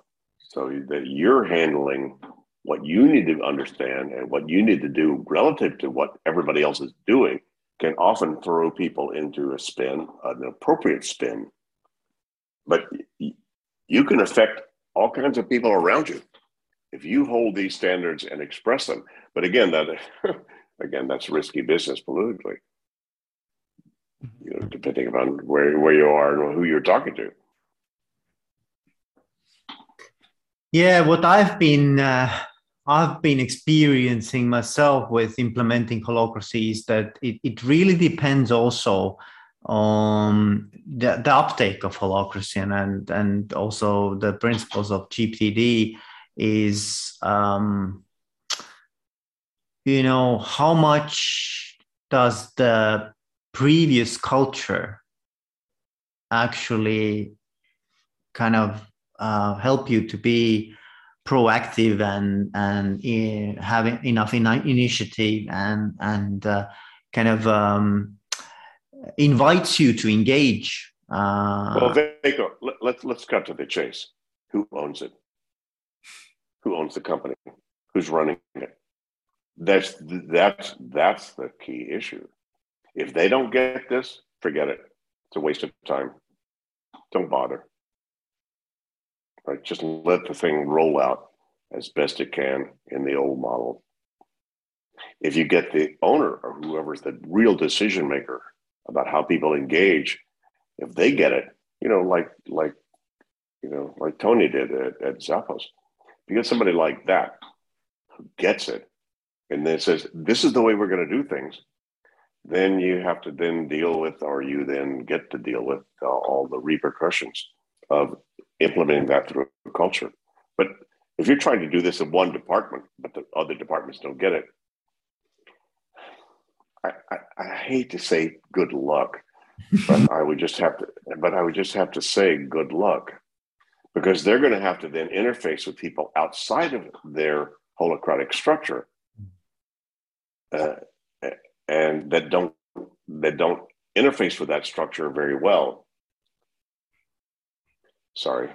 so that you're handling what you need to understand and what you need to do relative to what everybody else is doing can often throw people into a spin, an appropriate spin. But you can affect all kinds of people around you if you hold these standards and express them. But again, that <laughs> again, that's risky business politically you know, depending upon where where you are and who you're talking to. Yeah, what I've been uh, I've been experiencing myself with implementing holacracy is that it, it really depends also on the, the uptake of holacracy and, and and also the principles of GTD is um, you know how much does the previous culture actually kind of uh, help you to be proactive and and uh, having enough in initiative and and uh, kind of um, invites you to engage. Uh, well, Veiko, let, let's let's cut to the chase. Who owns it? Who owns the company? Who's running it? That's that's that's the key issue. If they don't get this, forget it. It's a waste of time. Don't bother. Right? Just let the thing roll out as best it can in the old model. If you get the owner or whoever's the real decision maker about how people engage, if they get it, you know, like like you know, like Tony did at, at Zappos. If you get somebody like that who gets it and then says, This is the way we're going to do things, then you have to then deal with, or you then get to deal with uh, all the repercussions of implementing that through a culture. But if you're trying to do this in one department, but the other departments don't get it, I, I, I hate to say good luck, but <laughs> I would just have to, but I would just have to say good luck because they're going to have to then interface with people outside of their holacratic structure. Uh, and that don't that don't interface with that structure very well. Sorry.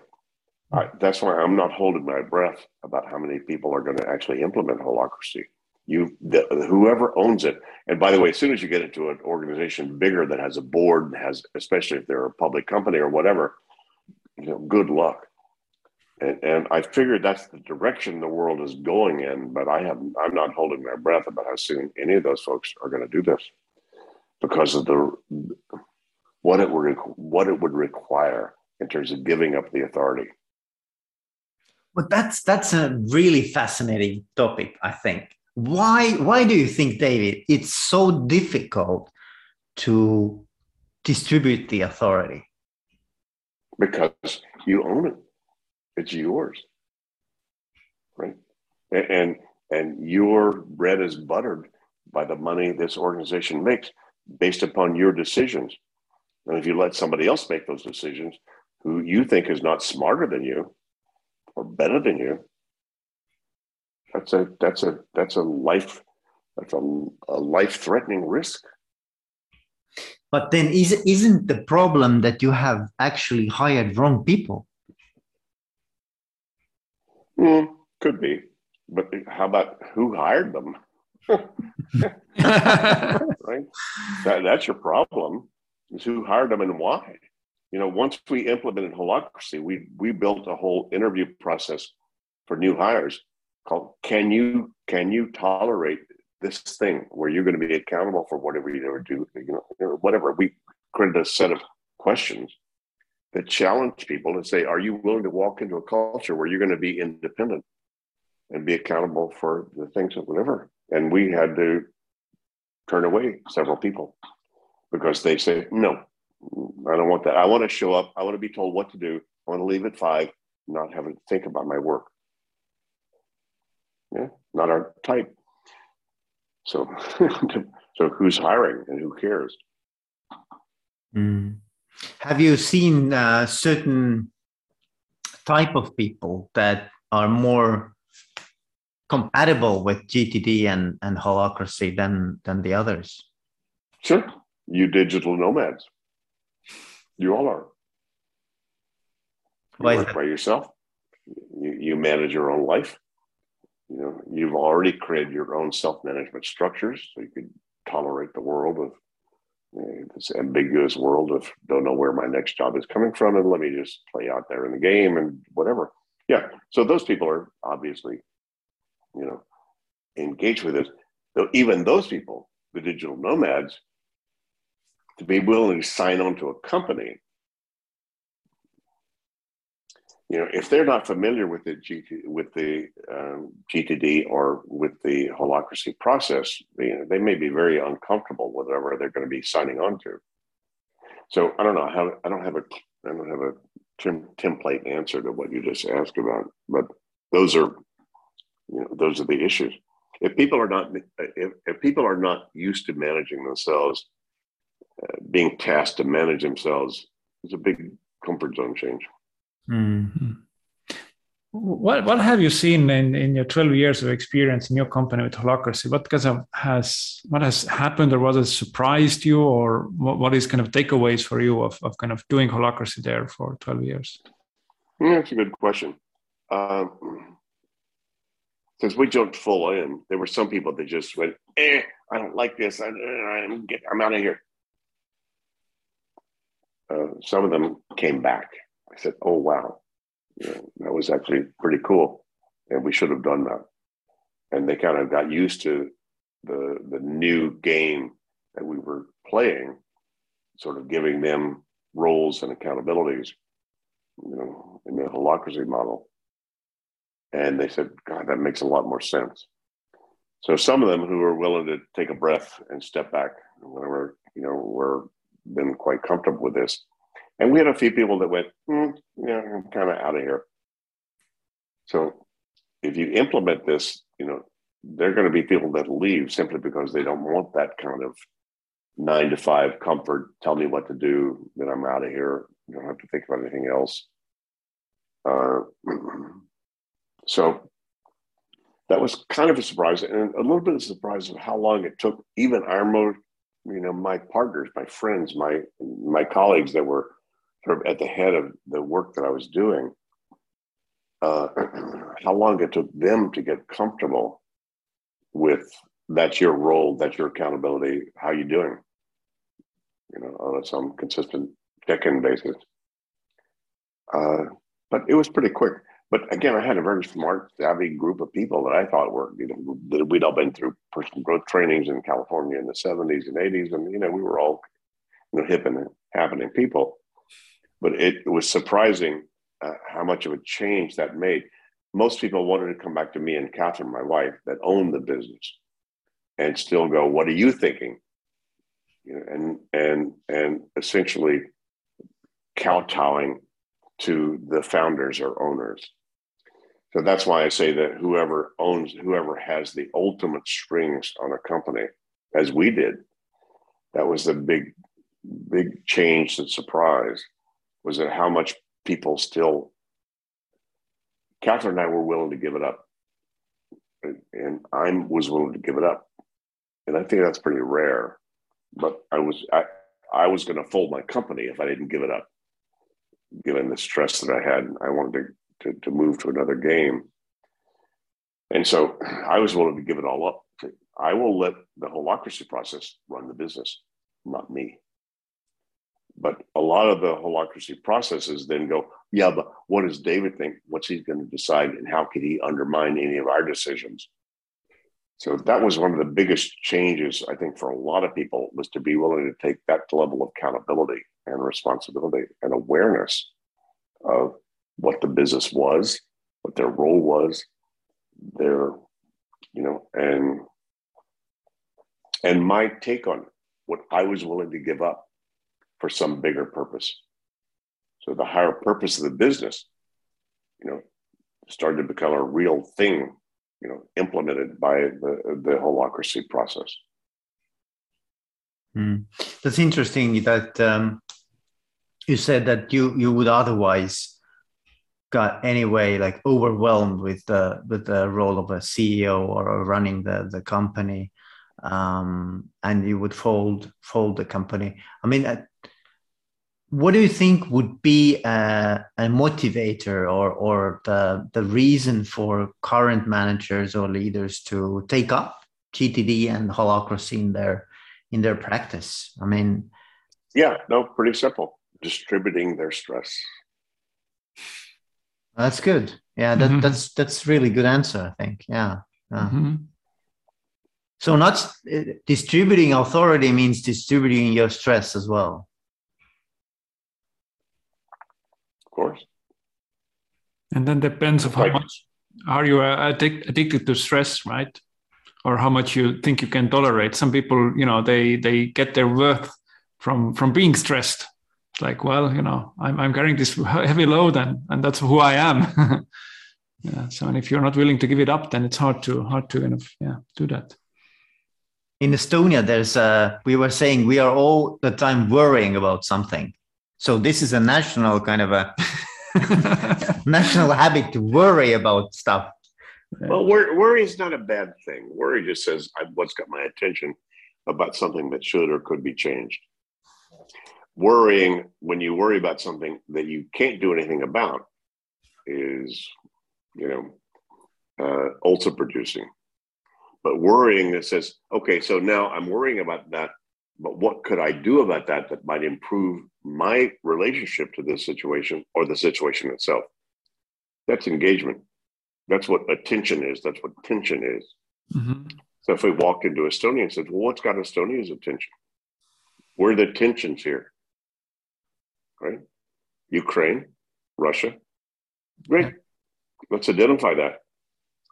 All right, that's why I'm not holding my breath about how many people are going to actually implement holacracy. You, the, whoever owns it, and by the way, as soon as you get into an organization bigger that has a board, has especially if they're a public company or whatever, you know, good luck. and, and I figured that's the direction the world is going in. But I have I'm not holding my breath about how soon any of those folks are going to do this because of the what it would what it would require in terms of giving up the authority. But that's that's a really fascinating topic, I think. Why why do you think, David, it's so difficult to distribute the authority? Because you own it. It's yours. Right? And and, and your bread is buttered by the money this organization makes based upon your decisions. And if you let somebody else make those decisions who you think is not smarter than you or better than you, that's a that's a that's a life that's a, a life threatening risk. But then is isn't the problem that you have actually hired wrong people? Mm, could be. But how about who hired them? <laughs> <laughs> right? That, that's your problem is who hired them and why. You know, once we implemented holacracy, we we built a whole interview process for new hires called "Can you can you tolerate this thing?" Where you're going to be accountable for whatever you ever do, you know, whatever. We created a set of questions that challenge people and say, "Are you willing to walk into a culture where you're going to be independent and be accountable for the things of whatever?" And we had to turn away several people because they say, no, I don't want that. I want to show up. I want to be told what to do. I want to leave at five, not having to think about my work. Yeah, not our type. So, <laughs> so who's hiring and who cares? Mm. Have you seen uh, certain type of people that are more compatible with GTD and, and holacracy than than the others? Sure you digital nomads. You all are. You work by yourself. You, you manage your own life. You know, you've already created your own self-management structures, so you can tolerate the world of you know, this ambiguous world of don't know where my next job is coming from, and let me just play out there in the game and whatever. Yeah. So those people are obviously, you know, engaged with it. Though even those people, the digital nomads, to be willing to sign on to a company, you know, if they're not familiar with the GT, with the um, GTD or with the holacracy process, you know, they may be very uncomfortable with whatever they're going to be signing on to. So I don't know how I don't have a I don't have a tem- template answer to what you just asked about, but those are you know those are the issues. If people are not if, if people are not used to managing themselves being tasked to manage themselves is a big comfort zone change. Mm-hmm. What what have you seen in, in your 12 years of experience in your company with holacracy? What kind of has what has happened or what has surprised you or what, what is kind of takeaways for you of, of kind of doing holacracy there for 12 years? Yeah, that's a good question. Um, since we jumped full in, there were some people that just went, eh, I don't like this. I, I'm, get, I'm out of here uh, some of them came back. I said, "Oh wow, you know, that was actually pretty cool, and we should have done that." And they kind of got used to the the new game that we were playing, sort of giving them roles and accountabilities, you know, in the holacracy model. And they said, "God, that makes a lot more sense." So some of them who were willing to take a breath and step back, whenever you know, were been quite comfortable with this. And we had a few people that went, mm, yeah, I'm kind of out of here. So if you implement this, you know, there are going to be people that leave simply because they don't want that kind of nine to five comfort. Tell me what to do, then I'm out of here. You don't have to think about anything else. Uh, <clears throat> so that was kind of a surprise and a little bit of a surprise of how long it took even our most you know my partners my friends my my colleagues that were sort of at the head of the work that i was doing uh, <clears throat> how long it took them to get comfortable with that's your role that's your accountability how you doing? You know on some consistent check-in basis. Uh, but it was pretty quick but again, I had a very smart, savvy group of people that I thought were, you know, that we'd all been through personal growth trainings in California in the 70s and 80s. And, you know, we were all, you know, hip and happening people. But it, it was surprising uh, how much of a change that made. Most people wanted to come back to me and Catherine, my wife, that owned the business and still go, what are you thinking? You know, and, and, and essentially kowtowing to the founders or owners so that's why I say that whoever owns, whoever has the ultimate strings on a company, as we did, that was the big, big change and surprise was that how much people still, Catherine and I were willing to give it up. And I was willing to give it up. And I think that's pretty rare. But I was, I, I was going to fold my company if I didn't give it up, given the stress that I had. I wanted to to, to move to another game. And so I was willing to give it all up. I will let the holacracy process run the business, not me. But a lot of the holacracy processes then go, yeah, but what does David think? What's he going to decide? And how could he undermine any of our decisions? So that was one of the biggest changes, I think, for a lot of people was to be willing to take that level of accountability and responsibility and awareness of what the business was, what their role was, their, you know, and and my take on what I was willing to give up for some bigger purpose. So the higher purpose of the business, you know, started to become a real thing, you know, implemented by the the holacracy process. Mm. That's interesting that um, you said that you you would otherwise got anyway like overwhelmed with the with the role of a CEO or running the the company, um, and you would fold fold the company. I mean, uh, what do you think would be a, a motivator or or the the reason for current managers or leaders to take up GTD and holacracy in their in their practice? I mean, yeah, no, pretty simple. Distributing their stress that's good. Yeah, that, mm-hmm. that's that's really good answer. I think. Yeah. yeah. Mm-hmm. So not uh, distributing authority means distributing your stress as well. Of course. And then depends of how much are you uh, addic- addicted to stress, right? Or how much you think you can tolerate. Some people, you know, they they get their worth from from being stressed like, well, you know, I'm, I'm carrying this <laughs> heavy load and, and that's who I am. <laughs> yeah. So, and if you're not willing to give it up, then it's hard to, hard to kind of, yeah, do that. In Estonia, there's a, we were saying we are all the time worrying about something. So this is a national kind of a <laughs> national habit to worry about stuff. Well, worry is not a bad thing. Worry just says, what's got my attention about something that should or could be changed worrying when you worry about something that you can't do anything about is, you know, uh, also producing. But worrying that says, okay, so now I'm worrying about that, but what could I do about that that might improve my relationship to this situation or the situation itself? That's engagement. That's what attention is. That's what tension is. Mm-hmm. So if we walked into Estonia and said, well, what's got Estonia's attention? Where are the tensions here? Right? Ukraine, Russia. Great. Let's identify that.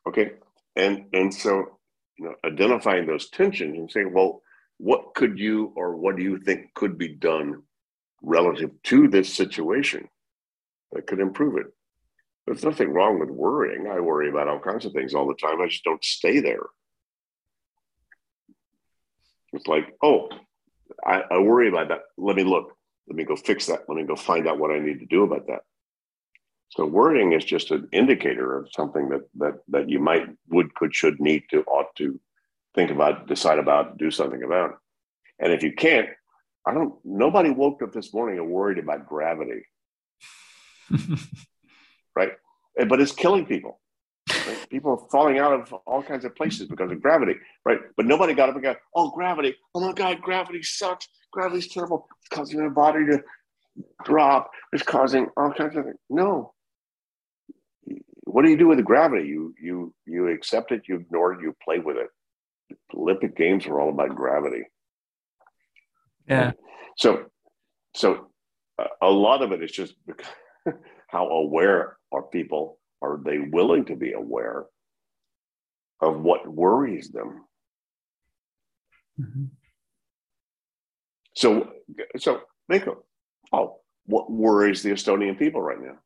Okay. And and so you know, identifying those tensions and saying, well, what could you or what do you think could be done relative to this situation that could improve it? There's nothing wrong with worrying. I worry about all kinds of things all the time. I just don't stay there. It's like, oh, I, I worry about that. Let me look. Let me go fix that. Let me go find out what I need to do about that. So worrying is just an indicator of something that that that you might would could should need to ought to think about, decide about, do something about. And if you can't, I don't. Nobody woke up this morning and worried about gravity, <laughs> right? But it's killing people. Right? People are falling out of all kinds of places because of gravity, right? But nobody got up and got, oh, gravity. Oh my God, gravity sucks. Gravity's terrible. It's causing my body to drop. It's causing all kinds of things. No. what do you do with the gravity? You you you accept it, you ignore it, you play with it. Olympic Games were all about gravity. Yeah. So so a lot of it is just <laughs> how aware are people? Are they willing to be aware of what worries them? Mm-hmm. So, so Nico, oh, what worries the Estonian people right now?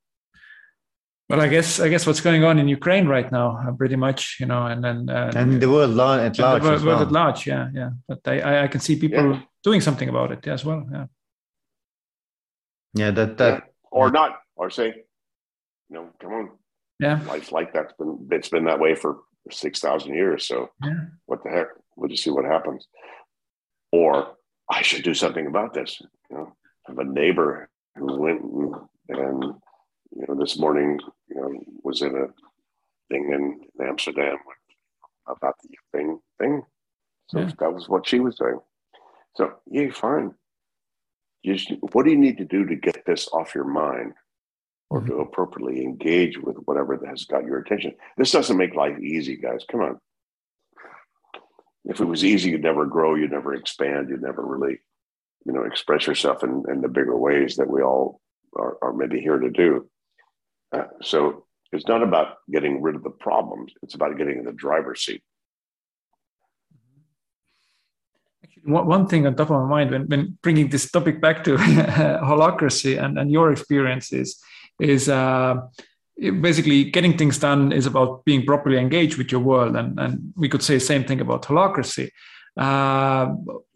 Well, I guess I guess what's going on in Ukraine right now, uh, pretty much, you know, and then uh, and the world at large, the world, well. at large, yeah, yeah. But I I can see people yeah. doing something about it as well, yeah. Yeah, that that yeah. or not, or say, you know, come on, yeah, life's like that's been it's been that way for six thousand years. So yeah. what the heck? We'll just see what happens. Or I should do something about this. You know, I have a neighbor who went and, and you know this morning you know was in a thing in Amsterdam about the thing thing. So yeah. that was what she was doing. So yeah, fine. You should, what do you need to do to get this off your mind or to mm-hmm. appropriately engage with whatever that has got your attention? This doesn't make life easy, guys. Come on if it was easy, you'd never grow, you'd never expand, you'd never really, you know, express yourself in, in the bigger ways that we all are, are maybe here to do. Uh, so it's not about getting rid of the problems; it's about getting in the driver's seat. One, one thing on top of my mind when, when bringing this topic back to <laughs> holacracy and, and your experiences is uh, basically getting things done is about being properly engaged with your world and, and we could say the same thing about holacracy. Uh,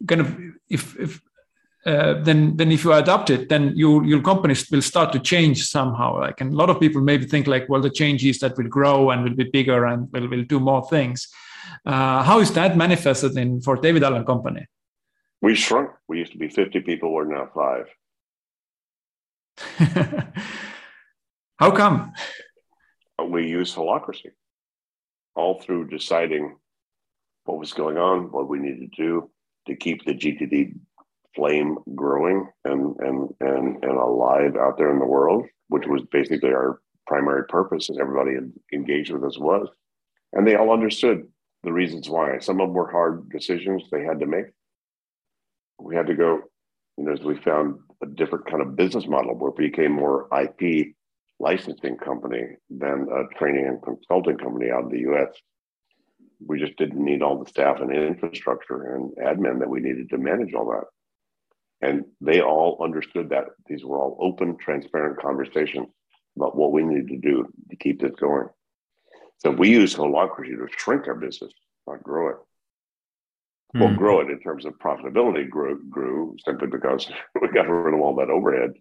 kind of if, if uh, then then if you adopt it then you, your companies will start to change somehow. Like and a lot of people maybe think like well the change is that will grow and will be bigger and will, will do more things. Uh, how is that manifested in for david allen company? We shrunk. We used to be 50 people. We're now five <laughs> How come? We use holacracy all through deciding what was going on, what we needed to do to keep the GTD flame growing and and and and alive out there in the world, which was basically our primary purpose, and everybody engaged with us was, and they all understood the reasons why. Some of them were hard decisions they had to make. We had to go, you know, as we found a different kind of business model where we became more IP licensing company than a training and consulting company out of the US. We just didn't need all the staff and infrastructure and admin that we needed to manage all that. And they all understood that. These were all open, transparent conversations about what we needed to do to keep this going. So we use holacracy to shrink our business, not grow it. Mm. Well, grow it in terms of profitability grew, grew simply because <laughs> we got rid of all that overhead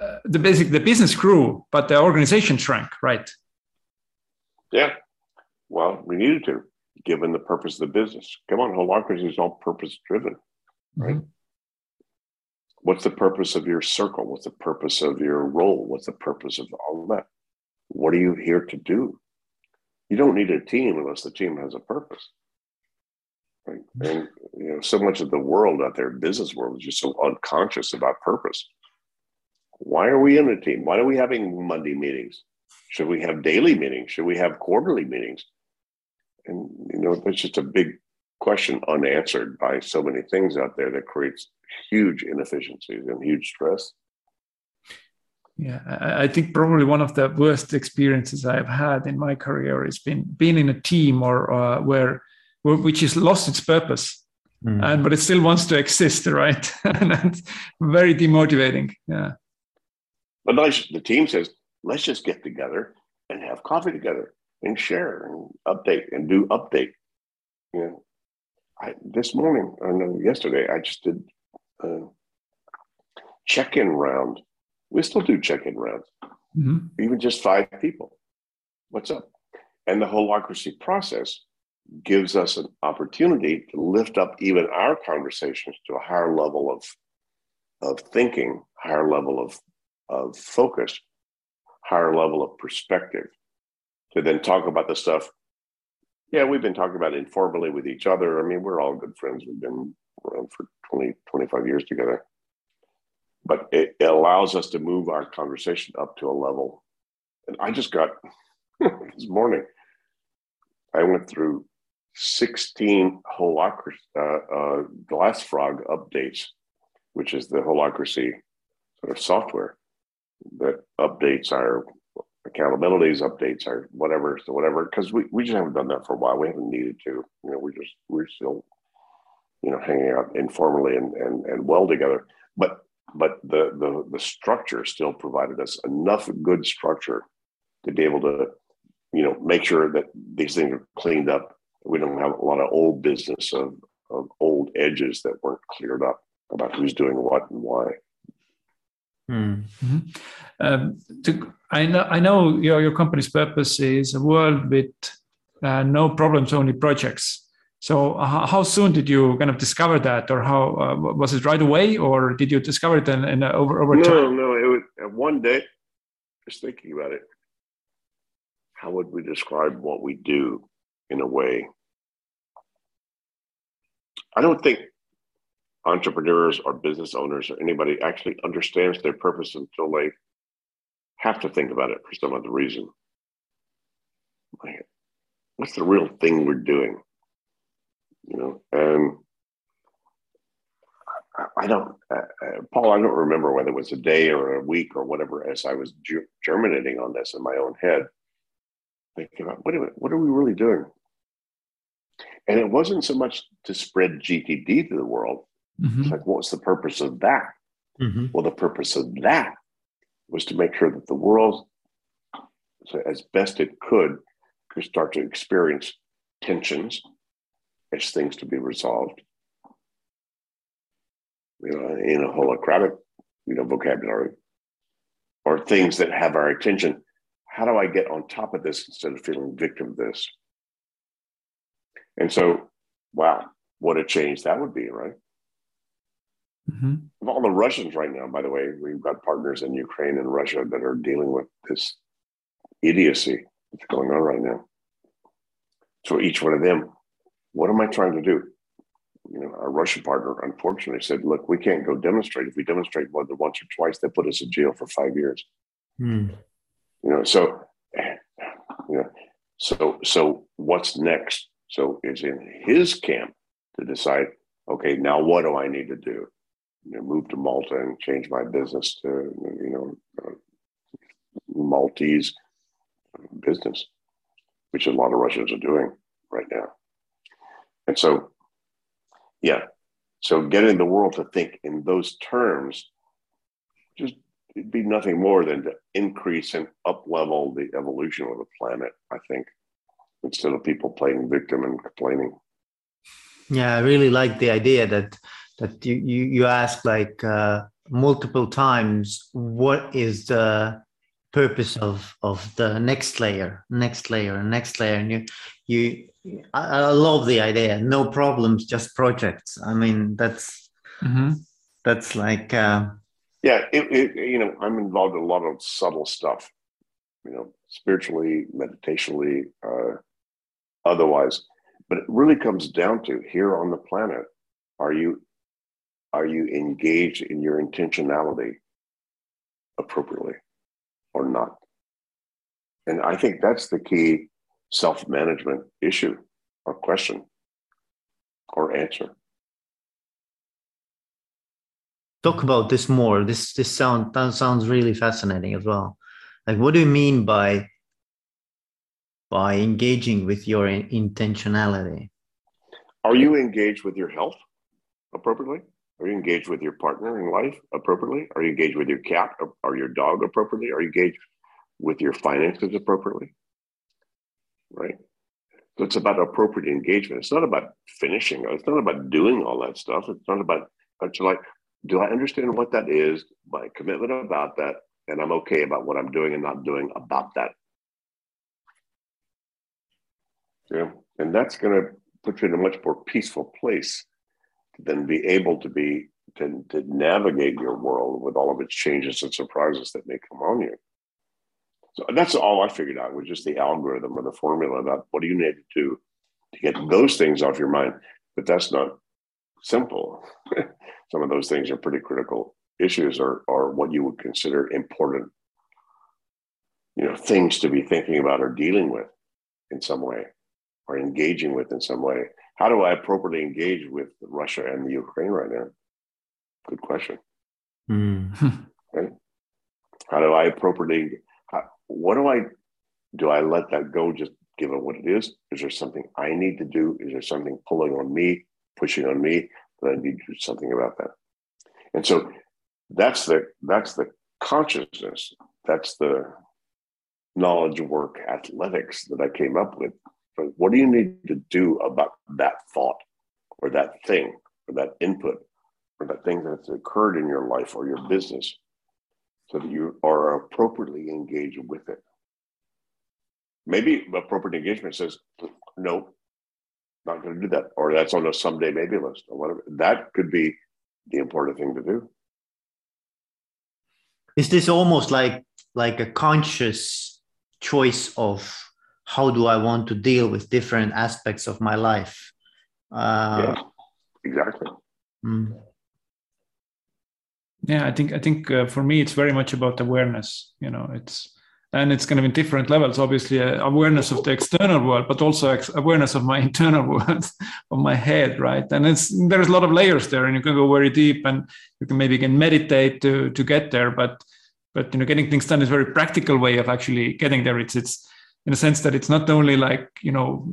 uh, the basic the business grew, but the organization shrank, right? Yeah. Well, we needed to, given the purpose of the business. Come on, holacracy is all purpose driven, right? Mm-hmm. What's the purpose of your circle? What's the purpose of your role? What's the purpose of all that? What are you here to do? You don't need a team unless the team has a purpose. Right? And you know, so much of the world out there, business world, is just so unconscious about purpose. Why are we in a team? Why are we having Monday meetings? Should we have daily meetings? Should we have quarterly meetings? And you know, that's just a big question unanswered by so many things out there that creates huge inefficiencies and huge stress. Yeah, I think probably one of the worst experiences I've had in my career is been being in a team or uh, where, where which has lost its purpose, mm. and but it still wants to exist, right? <laughs> and that's very demotivating. Yeah. But the team says, let's just get together and have coffee together and share and update and do update. You know, I, this morning, I know yesterday, I just did a check-in round. We still do check-in rounds, mm-hmm. even just five people. What's up? And the holacracy process gives us an opportunity to lift up even our conversations to a higher level of of thinking, higher level of of focus, higher level of perspective to then talk about the stuff. Yeah, we've been talking about informally with each other. I mean, we're all good friends. We've been around for 20, 25 years together. But it, it allows us to move our conversation up to a level. And I just got, <laughs> this morning. I went through 16 holacracy, uh, uh, GlassFrog updates, which is the holacracy sort of software that updates our accountabilities, updates our whatever, so whatever, because we, we just haven't done that for a while. We haven't needed to. You know, we just we're still, you know, hanging out informally and and, and well together. But but the the the structure still provided us enough good structure to be able to, you know, make sure that these things are cleaned up. We don't have a lot of old business of of old edges that weren't cleared up about who's doing what and why. Mm-hmm. Um, to, I know, I know your, your company's purpose is a world with uh, no problems, only projects. So, uh, how soon did you kind of discover that, or how uh, was it right away, or did you discover it in, in uh, over over no, time? No, no, it was uh, one day. Just thinking about it, how would we describe what we do in a way? I don't think entrepreneurs or business owners or anybody actually understands their purpose until they have to think about it for some other reason. what's the real thing we're doing? You know, and I, I don't, uh, uh, Paul, I don't remember whether it was a day or a week or whatever, as I was ge- germinating on this in my own head, thinking about what are, what are we really doing? And it wasn't so much to spread GTD to the world, Mm-hmm. It's like, what's the purpose of that? Mm-hmm. Well, the purpose of that was to make sure that the world, so as best it could, could start to experience tensions as things to be resolved. You know, in a holacratic, you know, vocabulary, or things that have our attention. How do I get on top of this instead of feeling victim of this? And so, wow, what a change that would be, right? Mm-hmm. Of all the Russians right now, by the way, we've got partners in Ukraine and Russia that are dealing with this idiocy that's going on right now. So each one of them, what am I trying to do? You know, our Russian partner unfortunately said, "Look, we can't go demonstrate. If we demonstrate more than once or twice, they put us in jail for five years." Mm. You know, so you know, so so what's next? So it's in his camp to decide. Okay, now what do I need to do? You know, move to Malta and change my business to you know uh, Maltese business, which a lot of Russians are doing right now. And so, yeah, so getting the world to think in those terms, just it'd be nothing more than to increase and up level the evolution of the planet. I think instead of people playing victim and complaining. Yeah, I really like the idea that that you you, you ask like uh, multiple times what is the purpose of of the next layer next layer and next layer? And you you I, I love the idea. No problems just projects. I mean that's mm-hmm. that's like uh, yeah it, it, you know i'm involved in a lot of subtle stuff you know spiritually meditationally uh, otherwise. But it really comes down to here on the planet are you are you engaged in your intentionality appropriately or not? And I think that's the key self management issue or question or answer. Talk about this more. This this sound that sounds really fascinating as well. Like, what do you mean by by engaging with your intentionality? Are you engaged with your health appropriately? Are you engaged with your partner in life appropriately? Are you engaged with your cat or your dog appropriately? Are you engaged with your finances appropriately? Right? So it's about appropriate engagement. It's not about finishing. It's not about doing all that stuff. It's not about, it's like, do I understand what that is, my commitment about that, and I'm okay about what I'm doing and not doing about that. Yeah. And that's going to put you in a much more peaceful place then be able to be to, to navigate your world with all of its changes and surprises that may come on you. So that's all I figured out was just the algorithm or the formula about what do you need to do to get those things off your mind. But that's not simple. <laughs> Some of those things are pretty critical issues or, or what you would consider important. you know, things to be thinking about or dealing with in some way or engaging with in some way. How do I appropriately engage with Russia and the Ukraine right now? Good question. Mm. <laughs> right? How do I appropriately? How, what do I do? I let that go, just give it what it is. Is there something I need to do? Is there something pulling on me, pushing on me that I need to do something about that? And so that's the that's the consciousness. That's the knowledge work athletics that I came up with. What do you need to do about that thought or that thing or that input or that thing that's occurred in your life or your business so that you are appropriately engaged with it? Maybe appropriate engagement says, no, not going to do that, or that's on a someday maybe list or whatever. That could be the important thing to do. Is this almost like like a conscious choice of how do I want to deal with different aspects of my life? Uh, yeah, exactly. Mm. Yeah, I think I think uh, for me it's very much about awareness. You know, it's and it's kind of in different levels. Obviously, uh, awareness of the external world, but also ex- awareness of my <laughs> internal world, of my head, right? And it's there's a lot of layers there, and you can go very deep, and you can maybe can meditate to to get there. But but you know, getting things done is a very practical way of actually getting there. It's it's in a sense that it's not only like you know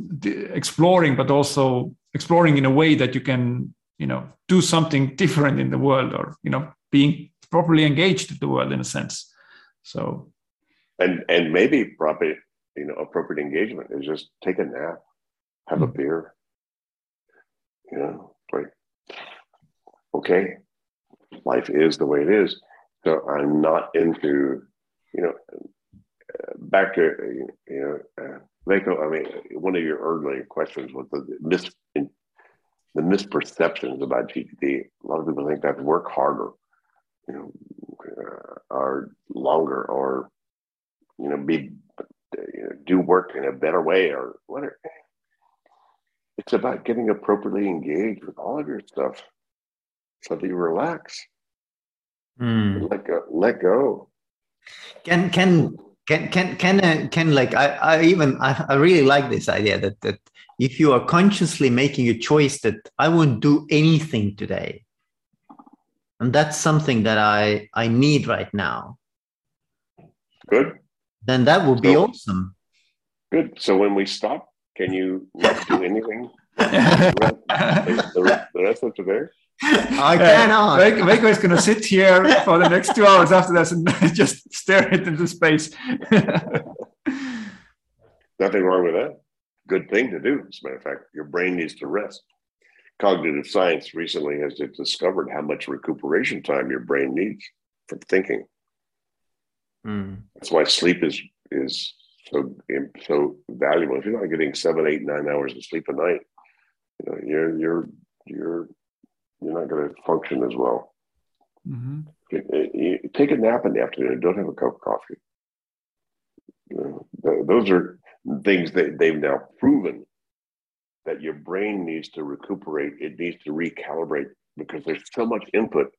exploring, but also exploring in a way that you can you know do something different in the world, or you know being properly engaged with the world in a sense. So and and maybe proper you know appropriate engagement is just take a nap have a hmm. beer you know like okay life is the way it is so i'm not into you know back to you know uh, Veiko, I mean, one of your early questions was the mis the misperceptions about GTD. A lot of people think that work harder, you know, uh, or longer, or you know, be you know, do work in a better way or whatever. It's about getting appropriately engaged with all of your stuff so that you relax. Mm. Let go. Let go. Can can can can can uh, can like I, I even I, I really like this idea that that if you are consciously making a choice that I won't do anything today, and that's something that I I need right now. Good then that would be so, awesome. Good. So when we stop, can you not do <laughs> anything <laughs> the, rest, the rest of today? I cannot. Uh, Veiko is going to sit here for the next two hours after this and <laughs> just stare it into space. <laughs> Nothing wrong with that. Good thing to do. As a matter of fact, your brain needs to rest. Cognitive science recently has discovered how much recuperation time your brain needs from thinking. Mm. That's why sleep is is so so valuable. If you're not getting seven, eight, nine hours of sleep a night, you know you're you're you're you're not going to function as well. Mm-hmm. You, you take a nap in the afternoon. Don't have a cup of coffee. You know, those are things that they've now proven that your brain needs to recuperate. It needs to recalibrate because there's so much input.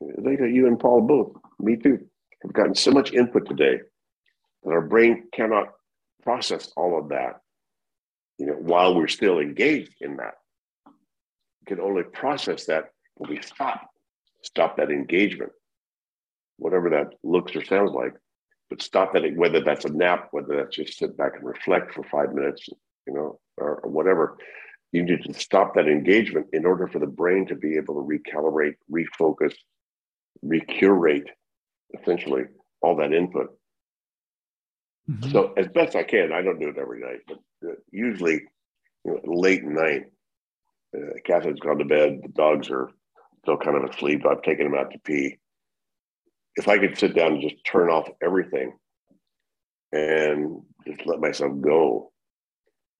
They got you and Paul both. Me too have gotten so much input today that our brain cannot process all of that. You know, while we're still engaged in that, can only process that when we stop, stop that engagement, whatever that looks or sounds like. But stop that, whether that's a nap, whether that's just sit back and reflect for five minutes, you know, or, or whatever. You need to stop that engagement in order for the brain to be able to recalibrate, refocus, recurate essentially all that input. Mm-hmm. So as best I can, I don't do it every night, but uh, usually you know, late night, uh, Kathryn's gone to bed, the dogs are still kind of asleep. I've taken them out to pee. If I could sit down and just turn off everything and just let myself go,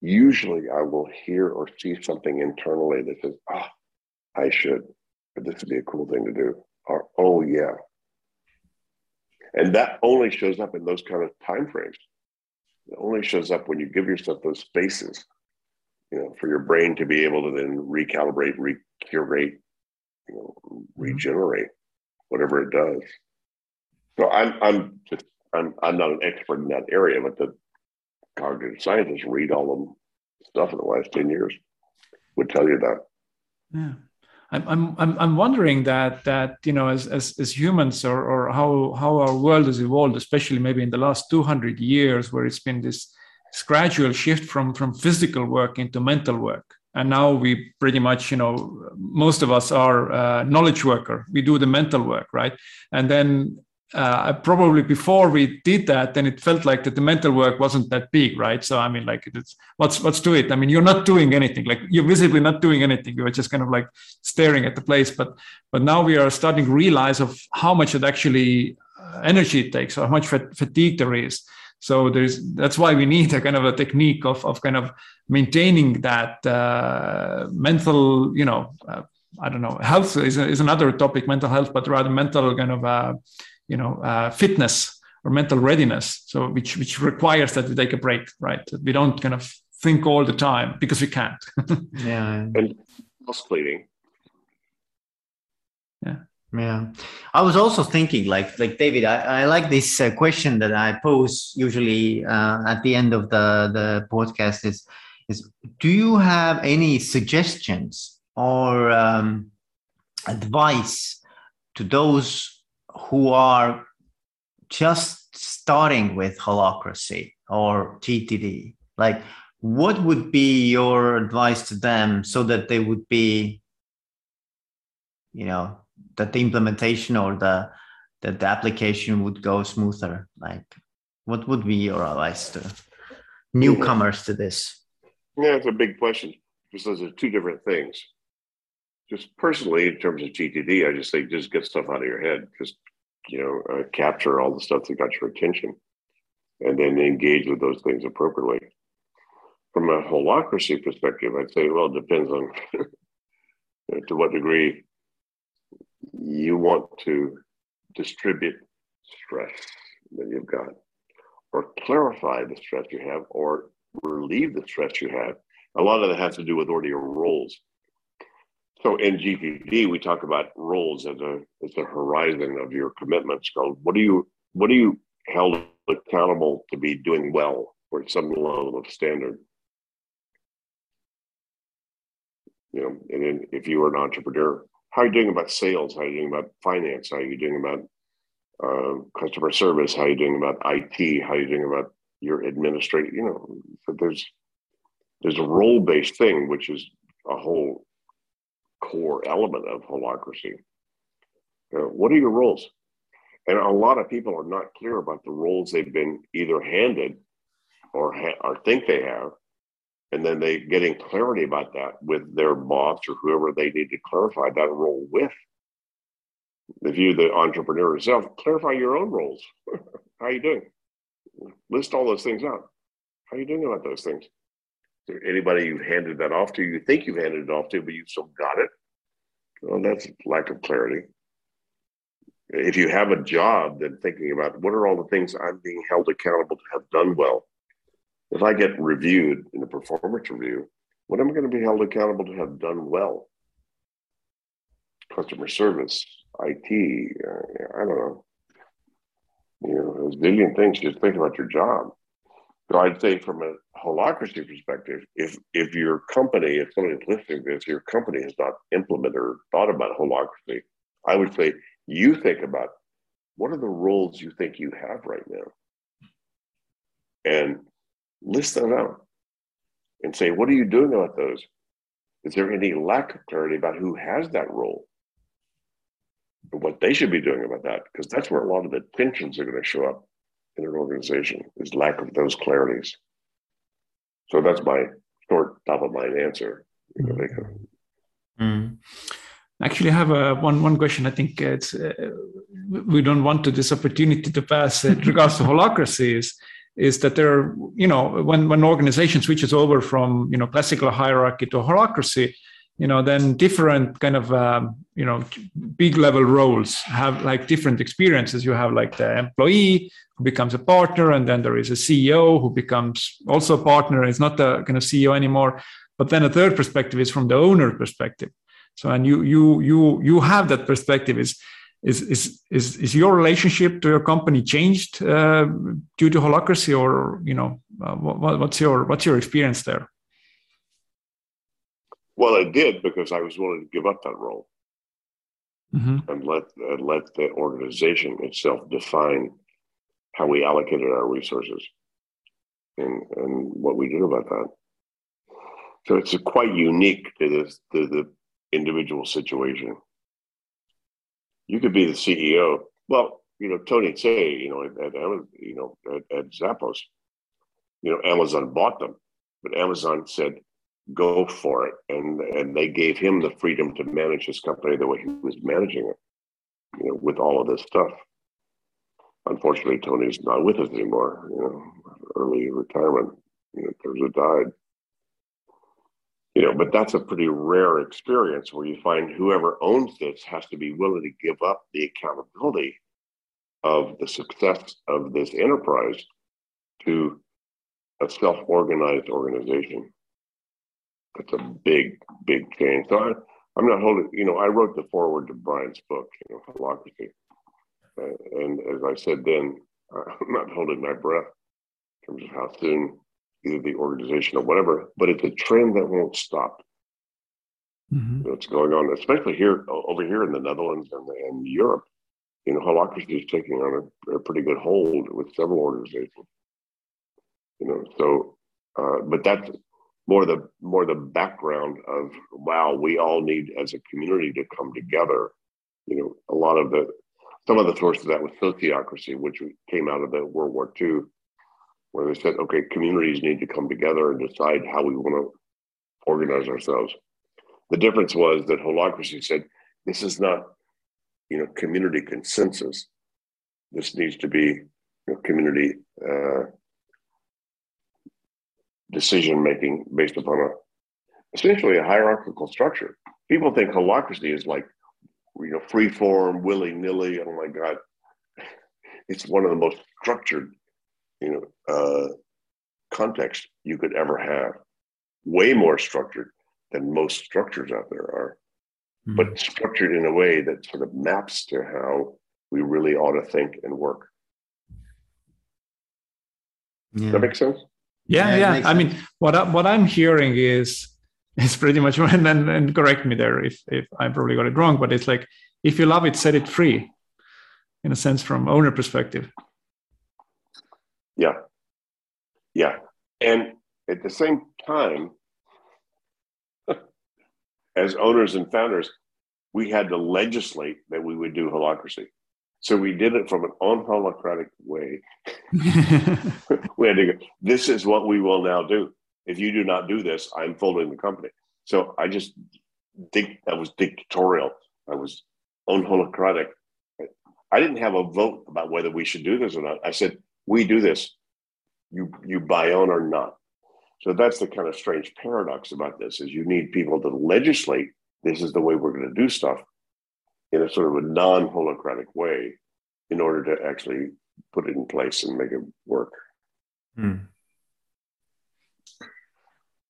usually I will hear or see something internally that says, "Ah, oh, I should," but this would be a cool thing to do, or "Oh yeah, and that only shows up in those kind of time frames. It only shows up when you give yourself those spaces, you know, for your brain to be able to then recalibrate, recurate, you know, mm-hmm. regenerate, whatever it does. So I'm I'm just I'm I'm not an expert in that area, but the cognitive scientists read all the stuff in the last ten years would tell you that. Yeah. I'm, I'm, I'm wondering that that you know as, as, as humans or, or how how our world has evolved, especially maybe in the last 200 years, where it's been this, this gradual shift from from physical work into mental work, and now we pretty much you know most of us are uh, knowledge worker. We do the mental work, right? And then uh, probably before we did that, then it felt like that the mental work wasn't that big, right? So I mean, like, it's what's what's to it? I mean, you're not doing anything. Like you're visibly not doing anything. You're just kind of like staring at the place. But but now we are starting to realize of how much it actually uh, energy it takes, how much fatigue there is. So there's that's why we need a kind of a technique of of kind of maintaining that uh, mental, you know. Uh, I don't know. Health is, is another topic, mental health, but rather mental kind of uh, you know uh, fitness or mental readiness so which which requires that we take a break right that we don't kind of think all the time because we can't <laughs> yeah and muscle bleeding yeah yeah. I was also thinking like like david i, I like this uh, question that i pose usually uh, at the end of the the podcast is is do you have any suggestions or um, advice to those who are just starting with holacracy or GTD, like what would be your advice to them so that they would be, you know, that the implementation or the that the application would go smoother? Like, what would be your advice to newcomers to this? Yeah, it's a big question because those are two different things just personally, in terms of GTD, I just say just get stuff out of your head. Just you know, uh, capture all the stuff that got your attention, and then engage with those things appropriately. From a holacracy perspective, I'd say, well, it depends on <laughs> to what degree you want to distribute stress that you've got, or clarify the stress you have, or relieve the stress you have. A lot of that has to do with already your roles so in GTD, we talk about roles as a as a horizon of your commitments. Called what do you what are you held accountable to be doing well or some level of standard? You know, and then if you were an entrepreneur, how are you doing about sales? How are you doing about finance? How are you doing about uh, customer service? How are you doing about IT? How are you doing about your administrative? You know, there's there's a role based thing, which is a whole core element of holacracy. Uh, what are your roles? And a lot of people are not clear about the roles they've been either handed or ha- or think they have, and then they getting clarity about that with their boss or whoever they need to clarify that role with. If you, the entrepreneur yourself, clarify your own roles. <laughs> How are you doing? List all those things out. How are you doing about those things? anybody you've handed that off to, you think you've handed it off to, but you've still got it. Well, that's lack of clarity. If you have a job, then thinking about what are all the things I'm being held accountable to have done well. If I get reviewed in a performance review, what am I going to be held accountable to have done well? Customer service, IT, uh, I don't know. You know, a zillion things. Just think about your job. So I'd say from a holacracy perspective, if if your company, if somebody's listening to this, your company has not implemented or thought about holacracy, I would say you think about what are the roles you think you have right now? And list them out and say, what are you doing about those? Is there any lack of clarity about who has that role? And what they should be doing about that? Because that's where a lot of the tensions are going to show up in an organization is lack of those clarities. So that's my short top of mind answer. Mm. Actually, I have a, one one question. I think it's uh, we don't want to this opportunity to pass in regards to holacracy is, is that there are you know when when organization switches over from you know classical hierarchy to holacracy, you know then different kind of um, you know big level roles have like different experiences. You have like the employee who becomes a partner and then there is a ceo who becomes also a partner. It's not the kind of ceo anymore. But then a third perspective is from the owner perspective. So and you you you you have that perspective is is is is is your relationship to your company changed uh, due to holacracy, or you know, uh, what, what's your what's your experience there? Well, it did because I was willing to give up that role mm-hmm. and let uh, let the organization itself define how we allocated our resources and and what we did about that. So it's quite unique to this to the individual situation. You could be the CEO. Well, you know, Tony Hsieh, you know, at, at you know, at, at Zappos, you know, Amazon bought them, but Amazon said, go for it. And and they gave him the freedom to manage his company the way he was managing it, you know, with all of this stuff. Unfortunately, Tony's not with us anymore, you know, early retirement, you know, Teresa died you know but that's a pretty rare experience where you find whoever owns this has to be willing to give up the accountability of the success of this enterprise to a self-organized organization. That's a big big change. So I, i'm not holding you know i wrote the foreword to brian's book you know and as i said then <laughs> i'm not holding my breath in terms of how soon either the organization or whatever, but it's a trend that won't stop. Mm-hmm. It's going on, especially here over here in the Netherlands and, and Europe. You know, holacracy is taking on a, a, pretty good hold with several organizations. You know, so uh, but that's more the more the background of wow, we all need as a community to come together. You know, a lot of the some of the sources of that was sociocracy, which came out of the World War II where they said, okay, communities need to come together and decide how we want to organize ourselves. The difference was that holacracy said, this is not, you know, community consensus. This needs to be you know, community uh, decision making based upon a essentially a hierarchical structure. People think holacracy is like, you know, free form, willy nilly. Oh my God, <laughs> it's one of the most structured you know uh, context you could ever have way more structured than most structures out there are mm-hmm. but structured in a way that sort of maps to how we really ought to think and work yeah. Does that make sense yeah yeah, yeah. i mean what, I, what i'm hearing is <laughs> it's pretty much <laughs> and, and, and correct me there if, if i probably got it wrong but it's like if you love it set it free in a sense from owner perspective yeah. Yeah. And at the same time, <laughs> as owners and founders, we had to legislate that we would do holacracy. So we did it from an unholacratic way. <laughs> we had to go, this is what we will now do. If you do not do this, I'm folding the company. So I just think that was dictatorial. I was unholacratic. I didn't have a vote about whether we should do this or not. I said, we do this. You you buy on or not. So that's the kind of strange paradox about this is you need people to legislate this is the way we're going to do stuff in a sort of a non-holacratic way in order to actually put it in place and make it work. Hmm.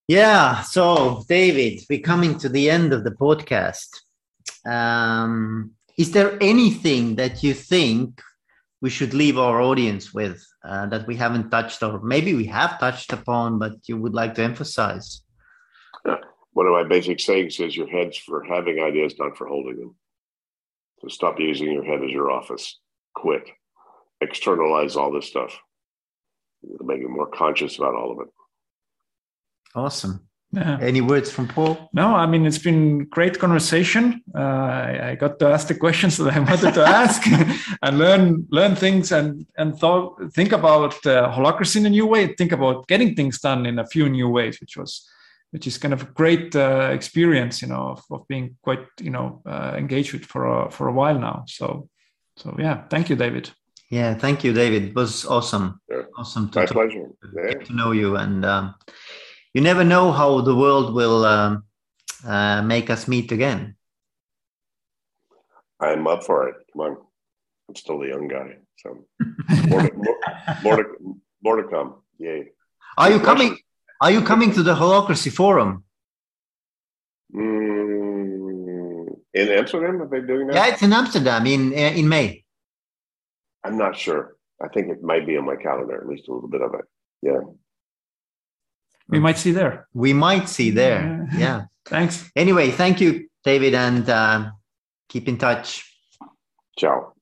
Yeah. So, David, we're coming to the end of the podcast. Um, is there anything that you think we should leave our audience with uh, that we haven't touched or maybe we have touched upon but you would like to emphasize. Yeah. one of my basic sayings is your head's for having ideas not for holding them. So stop using your head as your office. Quit. Externalize all this stuff. Make you more conscious about all of it. Awesome yeah. Any words from Paul? No, I mean it's been great conversation. Uh, I, I, got to ask the questions <laughs> that I wanted to ask <laughs> and learn learn things and and thought think about uh, holacracy in a new way. Think about getting things done in a few new ways, which was which is kind of a great uh, experience, you know, of, of, being quite you know uh, engaged with for a, for a while now. So so yeah, thank you, David. Yeah, thank you, David. It was awesome. Yeah. Awesome to, My pleasure. Yeah. get to know you and. Um, you never know how the world will um, uh, make us meet again. I'm up for it. Come on. I'm still a young guy. So more to, more, more, to, more to come. Yay. Are you coming? Are you coming to the Holacracy Forum? Mm, in Amsterdam? Are they doing that? Yeah, it's in Amsterdam in in May. I'm not sure. I think it might be on my calendar, at least a little bit of it. Yeah. We might see there. We might see there. Yeah. yeah. <laughs> Thanks. Anyway, thank you, David, and uh, keep in touch. Ciao.